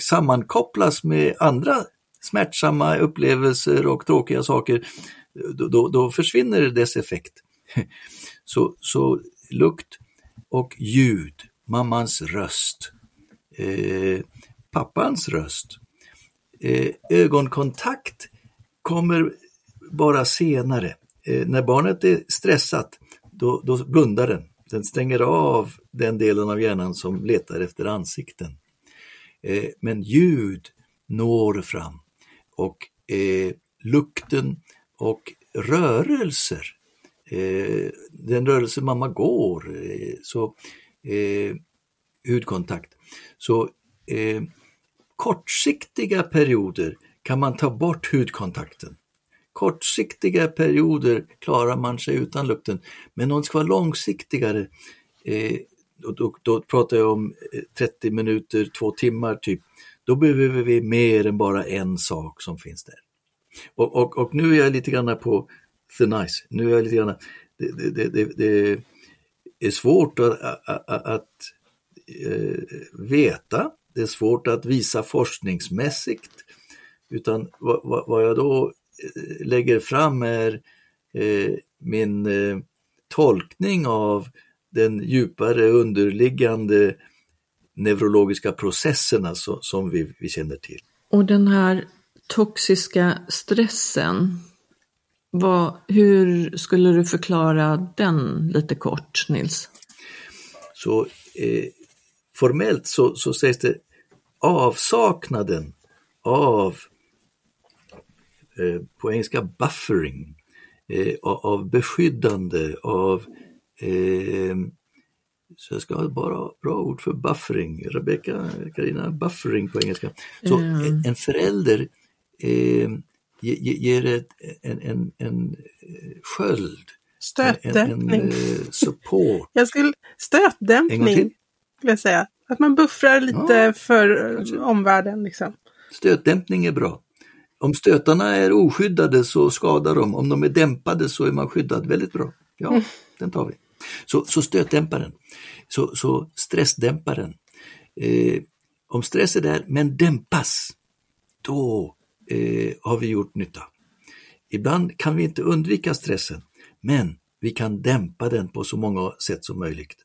sammankopplas med andra smärtsamma upplevelser och tråkiga saker, då, då, då försvinner dess effekt. Så, så lukt och ljud, mammans röst, eh, pappans röst, eh, ögonkontakt kommer bara senare. Eh, när barnet är stressat, då, då blundar den. Den stänger av den delen av hjärnan som letar efter ansikten. Eh, men ljud når fram och eh, lukten och rörelser. Eh, den rörelse mamma går, eh, så eh, hudkontakt. Så eh, kortsiktiga perioder kan man ta bort hudkontakten. Kortsiktiga perioder klarar man sig utan lukten, men om det ska vara långsiktigare, eh, och då, då pratar jag om eh, 30 minuter, två timmar typ, då behöver vi mer än bara en sak som finns där. Och, och, och nu är jag lite grann på the nice, nu är jag lite grann, det, det, det, det är svårt att, att, att, äh, veta, det är svårt att visa forskningsmässigt, utan vad, vad jag då eh, lägger fram är äh, min äh, tolkning av den djupare underliggande neurologiska processerna så, som vi, vi känner till. Och den här toxiska stressen, vad, hur skulle du förklara den lite kort, Nils? Så eh, Formellt så, så sägs det avsaknaden av, eh, på engelska buffering, eh, av beskyddande, av eh, så jag ska ha ett bara bra ord för buffering. Rebecka, Karina, buffering på engelska. Så mm. en förälder eh, ger ett, en, en, en sköld. Stötdämpning. En, en, eh, support. Jag skulle, stötdämpning, skulle jag säga. Att man buffrar lite ja, för kanske. omvärlden. Liksom. Stötdämpning är bra. Om stötarna är oskyddade så skadar de, om de är dämpade så är man skyddad väldigt bra. Ja, mm. den tar vi. Så, så stötdämparen, så, så stressdämparen. Eh, om stress är där men dämpas, då eh, har vi gjort nytta. Ibland kan vi inte undvika stressen, men vi kan dämpa den på så många sätt som möjligt.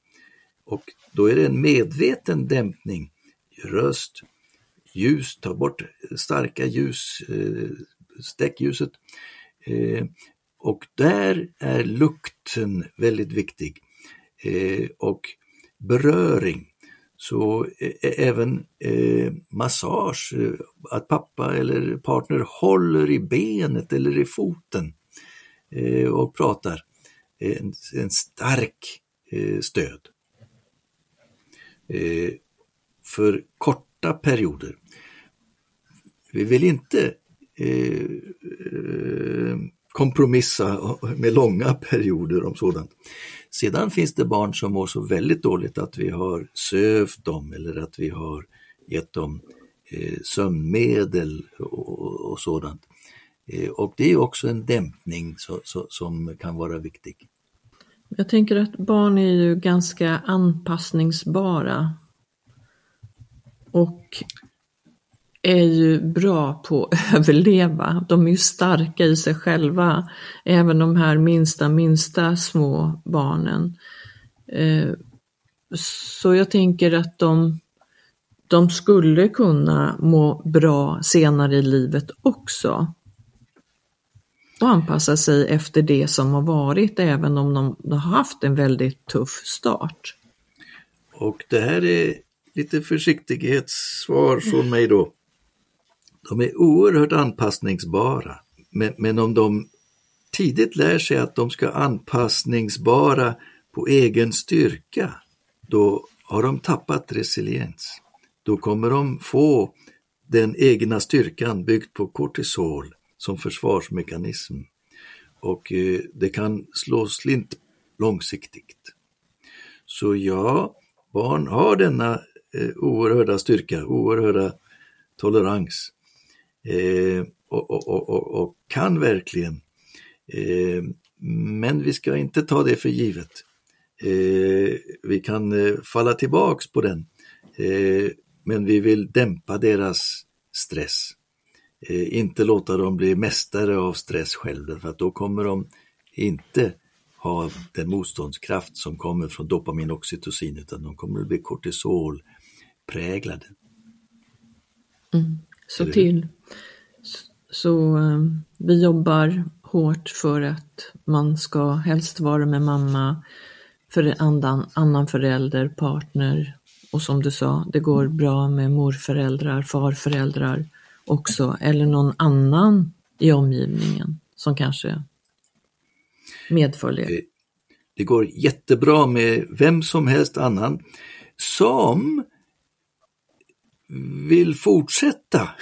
Och då är det en medveten dämpning. Röst, ljus, ta bort starka ljus, eh, stäckljuset. Eh, och där är lukten väldigt viktig. Eh, och beröring. Så e, e, även e, massage, att pappa eller partner håller i benet eller i foten och pratar. En, en stark stöd för korta perioder. Vi vill inte kompromissa med långa perioder om sådant. Sedan finns det barn som mår så väldigt dåligt att vi har sövt dem eller att vi har gett dem eh, sömnmedel och, och sådant. Eh, och det är också en dämpning så, så, som kan vara viktig. Jag tänker att barn är ju ganska anpassningsbara och är ju bra på att överleva. De är ju starka i sig själva, även de här minsta, minsta små barnen. Eh, så jag tänker att de, de skulle kunna må bra senare i livet också och anpassa sig efter det som har varit även om de har haft en väldigt tuff start. Och det här är lite försiktighetssvar från mig då. De är oerhört anpassningsbara, men, men om de tidigt lär sig att de ska anpassningsbara på egen styrka, då har de tappat resiliens. Då kommer de få den egna styrkan byggd på kortisol som försvarsmekanism och eh, det kan slå slint långsiktigt. Så ja, barn har denna eh, oerhörda styrka, oerhörda tolerans eh, Eh, och, och, och, och, kan verkligen. Eh, men vi ska inte ta det för givet. Eh, vi kan eh, falla tillbaks på den, eh, men vi vill dämpa deras stress. Eh, inte låta dem bli mästare av stress själva, för att då kommer de inte ha den motståndskraft som kommer från dopamin och oxytocin, utan de kommer att bli kortisolpräglade. Mm. Så till, så um, vi jobbar hårt för att man ska helst vara med mamma, för annan, annan förälder, partner. Och som du sa, det går bra med morföräldrar, farföräldrar också, eller någon annan i omgivningen som kanske medföljer. Det går jättebra med vem som helst annan som vill fortsätta.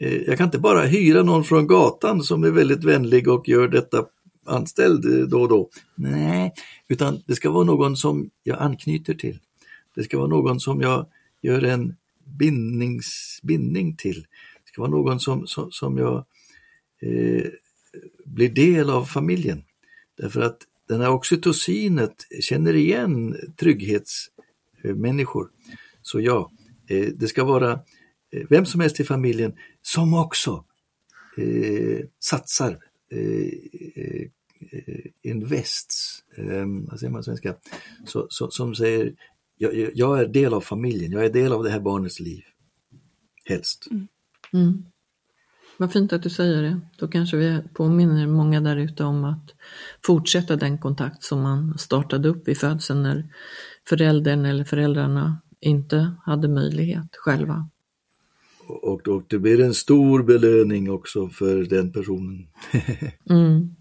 Eh, jag kan inte bara hyra någon från gatan som är väldigt vänlig och gör detta anställd eh, då och då. Nej, utan det ska vara någon som jag anknyter till. Det ska vara någon som jag gör en bindnings, bindning till. Det ska vara någon som, som, som jag eh, blir del av familjen. Därför att den här oxytocinet känner igen trygghetsmänniskor. Så ja, det ska vara eh, vem som helst i familjen som också eh, satsar eh, eh invests, eh, vad säger man svenska, så, så, som säger jag, jag, är del av familjen, jag är del av det här barnets liv. Helst. Mm. Mm. Vad fint att du säger det. Då kanske vi påminner många där ute om att fortsätta den kontakt som man startade upp vid födseln när föräldern eller föräldrarna inte hade möjlighet själva. Och, och det blir en stor belöning också för den personen. mm.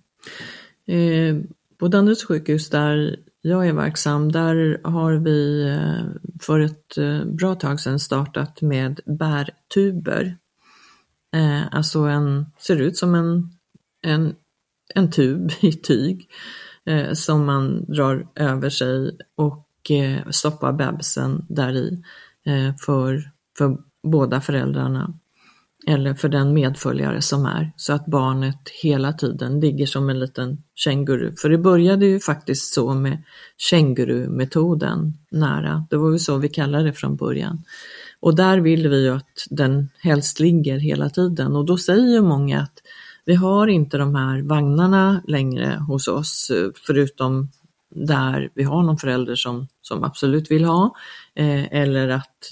eh, på Danderyds sjukhus där jag är verksam, där har vi eh, för ett eh, bra tag sedan startat med bärtuber. Eh, alltså en, ser ut som en, en, en tub i tyg eh, som man drar över sig och och stoppa bebisen där i eh, för, för båda föräldrarna eller för den medföljare som är, så att barnet hela tiden ligger som en liten känguru. För det började ju faktiskt så med kängurumetoden nära, det var ju så vi kallade det från början. Och där vill vi ju att den helst ligger hela tiden och då säger ju många att vi har inte de här vagnarna längre hos oss, eh, förutom där vi har någon förälder som, som absolut vill ha eh, eller att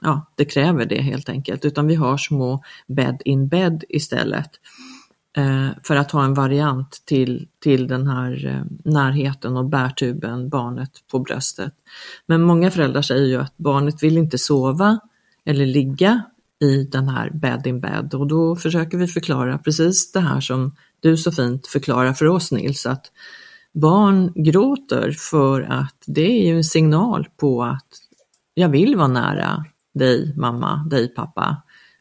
ja, det kräver det helt enkelt, utan vi har små bed in bed istället eh, för att ha en variant till, till den här eh, närheten och bärtuben, barnet på bröstet. Men många föräldrar säger ju att barnet vill inte sova eller ligga i den här bed in bed och då försöker vi förklara precis det här som du så fint förklarar för oss Nils, att barn gråter för att det är ju en signal på att jag vill vara nära dig mamma, dig pappa,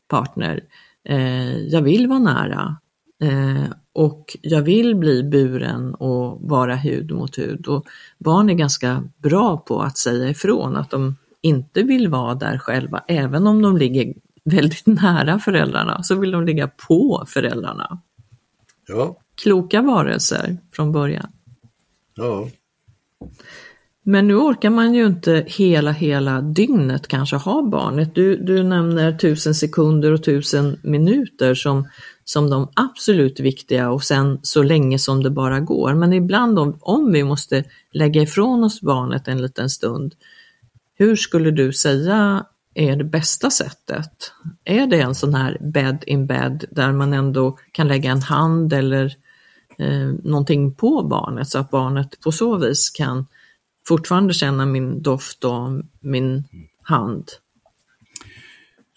partner. Eh, jag vill vara nära eh, och jag vill bli buren och vara hud mot hud. Och barn är ganska bra på att säga ifrån att de inte vill vara där själva, även om de ligger väldigt nära föräldrarna, så vill de ligga på föräldrarna. Ja. Kloka varelser från början. Ja. Men nu orkar man ju inte hela, hela dygnet kanske ha barnet. Du, du nämner tusen sekunder och tusen minuter som, som de absolut viktiga och sen så länge som det bara går. Men ibland om, om vi måste lägga ifrån oss barnet en liten stund, hur skulle du säga är det bästa sättet? Är det en sån här bed in bed där man ändå kan lägga en hand eller eh, någonting på barnet så att barnet på så vis kan fortfarande känna min doft och min hand.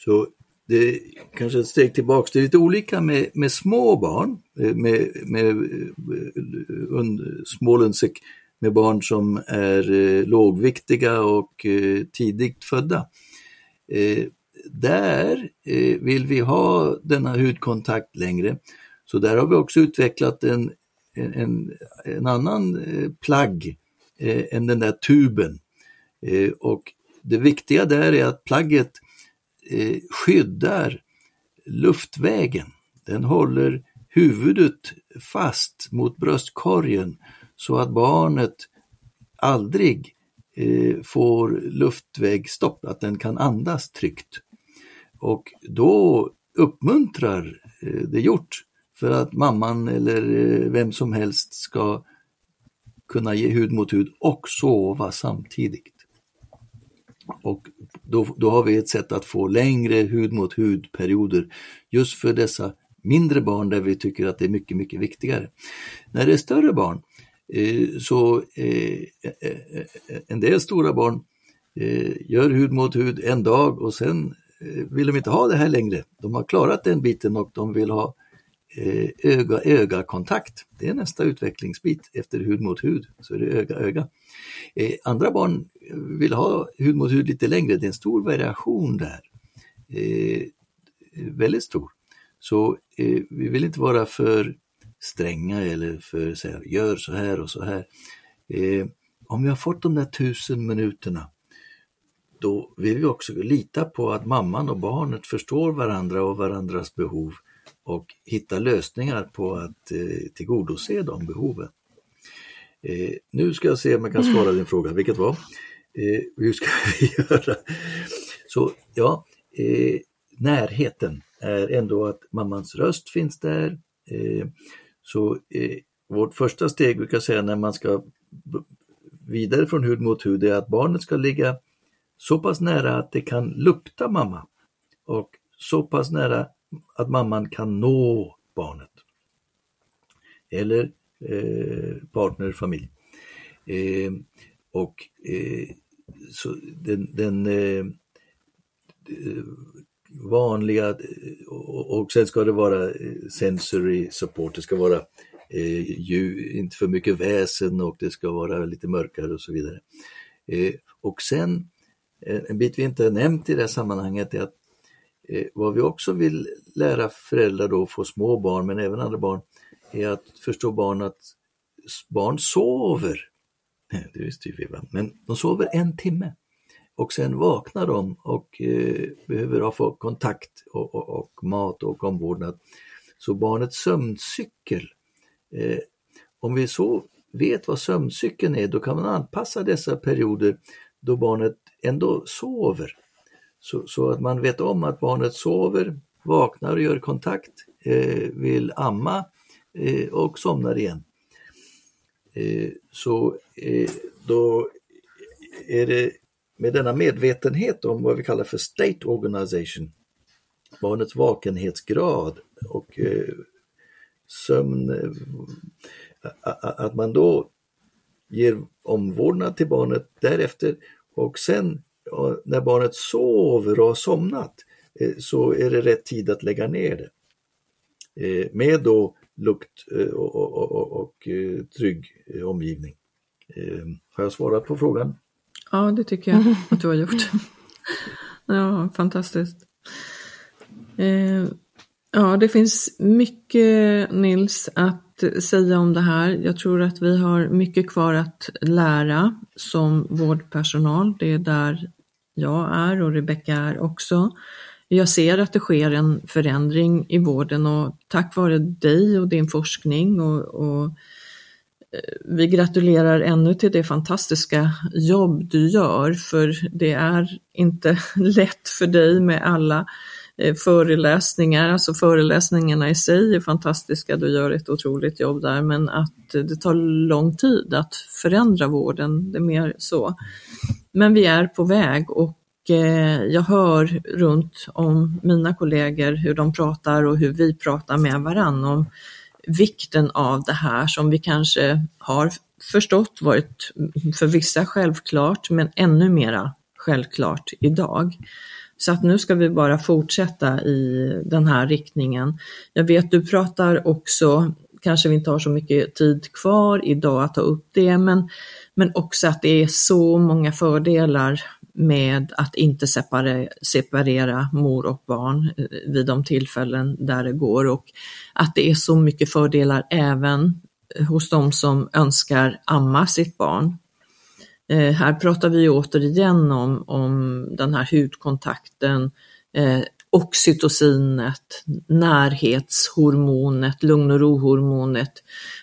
Så det är kanske ett steg tillbaks, det är lite olika med, med små barn, eh, med, med, eh, med med barn som är eh, lågviktiga och eh, tidigt födda. Eh, där eh, vill vi ha denna hudkontakt längre. Så där har vi också utvecklat en, en, en annan eh, plagg eh, än den där tuben. Eh, och det viktiga där är att plagget eh, skyddar luftvägen. Den håller huvudet fast mot bröstkorgen så att barnet aldrig eh, får luftvägsstopp, att den kan andas tryggt. Och då uppmuntrar eh, det gjort för att mamman eller eh, vem som helst ska kunna ge hud mot hud och sova samtidigt. Och då, då har vi ett sätt att få längre hud mot hud-perioder just för dessa mindre barn där vi tycker att det är mycket, mycket viktigare. När det är större barn eh, så eh, eh, eh en del stora barn gör hud mot hud en dag och sen vill de inte ha det här längre. De har klarat den biten och de vill ha Eh, öga-öga-kontakt. Det är nästa utvecklingsbit efter hud mot hud, så är det öga-öga. Eh, andra barn vill ha hud mot hud lite längre, det är en stor variation där. Eh, väldigt stor. Så vi vill inte vara för stränga eller för säga gör så här och så här. Om vi har fått de där tusen minuterna då vill vi också lita på att mamman och barnet förstår varandra och varandras behov och hitta lösningar på att eh, tillgodose de behoven. Eh, nu ska jag se om jag kan svara din fråga, vilket var? Eh, hur ska vi göra? Så ja, eh, närheten är ändå att mammans röst finns där. Eh, så eh, vårt första steg, brukar säga när man ska vidare från hud mot hud, är att barnet ska ligga så pass nära att det kan lukta mamma och så pass nära att mamman kan nå barnet. Eller eh, partner, familj. Eh, och eh, så den, den eh, vanliga och sen ska det vara eh, sensory support, det ska vara eh, ljud, inte för mycket väsen och det ska vara lite mörkare och så vidare. Eh, och sen eh, en bit vi inte har nämnt i det här sammanhanget är att eh, vad vi också vill lära föräldrar då, få små barn men även andra barn, är att förstå barn att barn sover. Eh, det visste ju vi, va? men de sover en timme och sen vaknar de och eh, behöver ha få kontakt och, och, och, mat och omvårdnad. Så barnets sömncykel, eh, om vi så vet vad sömncykeln är, då kan man anpassa dessa perioder då barnet ändå sover. Så, så att man vet om att barnet sover, vaknar och gör kontakt, eh, vill amma eh, och somnar igen. Eh, så eh, då är det med denna medvetenhet om vad vi kallar för state organization, barnets vakenhetsgrad och eh, sömn, eh, att man då ger omvårdnad till barnet därefter och sen när barnet sover och har somnat eh, så är det rätt tid att lägga ner det. Eh, med då lukt eh, och, och, och, och trygg omgivning. Har jag svarat på frågan? Ja, det tycker jag att du har gjort. ja, fantastiskt. Ja, det finns mycket Nils att säga om det här. Jag tror att vi har mycket kvar att lära som vårdpersonal. Det är där jag är och Rebecka är också. Jag ser att det sker en förändring i vården och tack vare dig och din forskning och, och eh, vi gratulerar ännu till det fantastiska jobb du gör, för det är inte lätt för dig med alla eh, Eh, föreläsningar, alltså föreläsningarna i sig är fantastiska, du gör ett otroligt jobb där, men att eh, det tar lång tid att förändra vården, det är mer så. Men vi är på väg och eh, jag hör runt om mina kollegor hur de pratar och hur vi pratar med varann om vikten av det här som vi kanske har förstått varit för vissa självklart, men ännu mera självklart idag. Så att nu ska vi bara fortsätta i den här riktningen. Jag vet du pratar också, kanske vi inte har så mycket tid kvar idag att ta upp det, men, men också att det är så många fördelar med att inte separera, separera mor och barn eh, vid de tillfällen där det går och att det är så mycket fördelar även eh, hos de som önskar amma sitt barn. Eh, här pratar vi återigen om, om den här hudkontakten, eh, oxytocinet, närhetshormonet, lugn och rohormonet,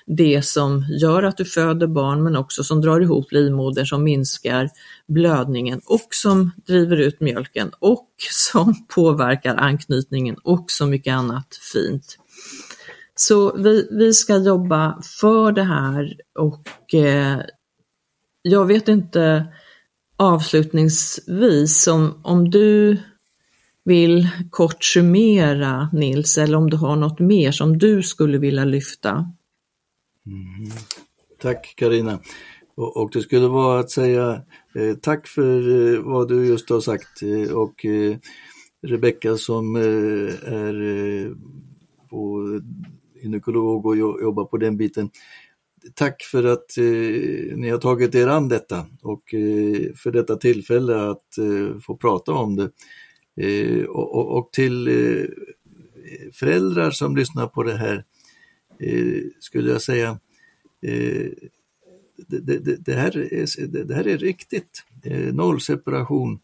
det som gör att du föder barn men också som drar ihop livmodern, som minskar blödningen och som driver ut mjölken och som påverkar anknytningen och så mycket annat fint. Så vi, vi ska jobba för det här och eh, jag vet inte avslutningsvis om, om du vill kort summera Nils eller om du har något mer som du skulle vilja lyfta. Mm. Tack Karina. Och, och, det skulle vara att säga eh, tack för eh, vad du just har sagt eh, och eh, Rebecka som eh, är eh, på eh, gynekolog och jobbar på den biten. Tack för att eh, ni har tagit er an detta och eh, för detta tillfälle att eh, få prata om det. Eh, och, och, och, till eh, föräldrar som lyssnar på det här eh, skulle jag säga eh, det, det, det, här är, det här är riktigt. Eh, Noll separation.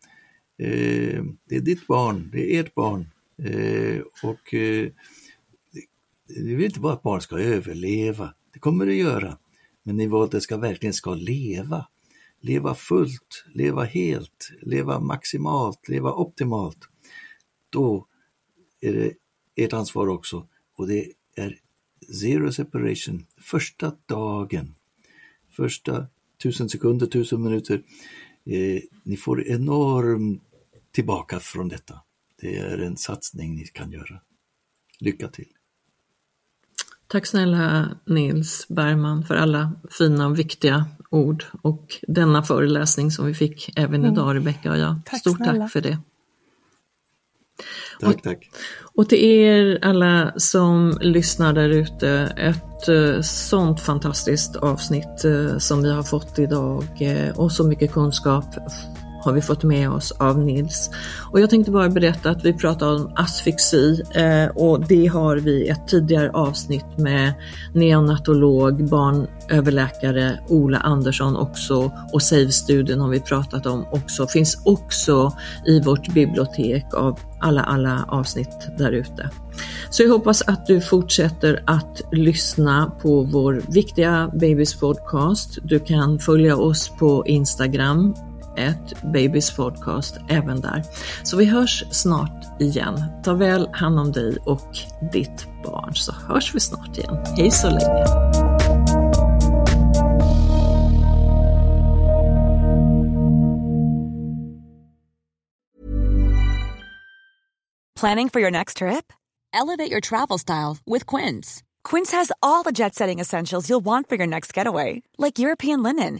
Eh, det är ditt barn, det är ert barn. Och vi vill inte bara att barn ska överleva, det kommer det göra. Men ni vill att det ska verkligen ska leva leva fullt, leva helt, leva maximalt, leva optimalt, då är det ert ansvar också och det är zero separation första dagen, första tusen sekunder, tusen minuter. Eh, ni får enormt tillbaka från detta. Det är en satsning ni kan göra. Lycka till! Tack snälla Nils Bergman för alla fina och viktiga ord och denna föreläsning som vi fick även mm. idag Rebecka och jag. Tack Stort snälla. tack för det. Tack, tack. Och till er alla som lyssnar där ute, ett uh, sånt fantastiskt avsnitt uh, som vi har fått idag uh, och så mycket kunskap har vi fått med oss av Nils. Och jag tänkte bara berätta att vi pratar om asfixi eh, och det har vi ett tidigare avsnitt med neonatolog, barnöverläkare Ola Andersson också och SAVE-studien har vi pratat om också. Finns också i vårt bibliotek av alla, alla avsnitt där ute. Så jag hoppas att du fortsätter att lyssna på vår viktiga Babys podcast. Du kan följa oss på Instagram Babys podcast även där. Så vi hörs snart igen. Ta väl hand om dig och ditt barn så hörs vi snart igen. Hej så länge! Planning for your next trip? Elevate your travel style with Quince. Quince has all the jet setting essentials you'll want for your next getaway, like European linen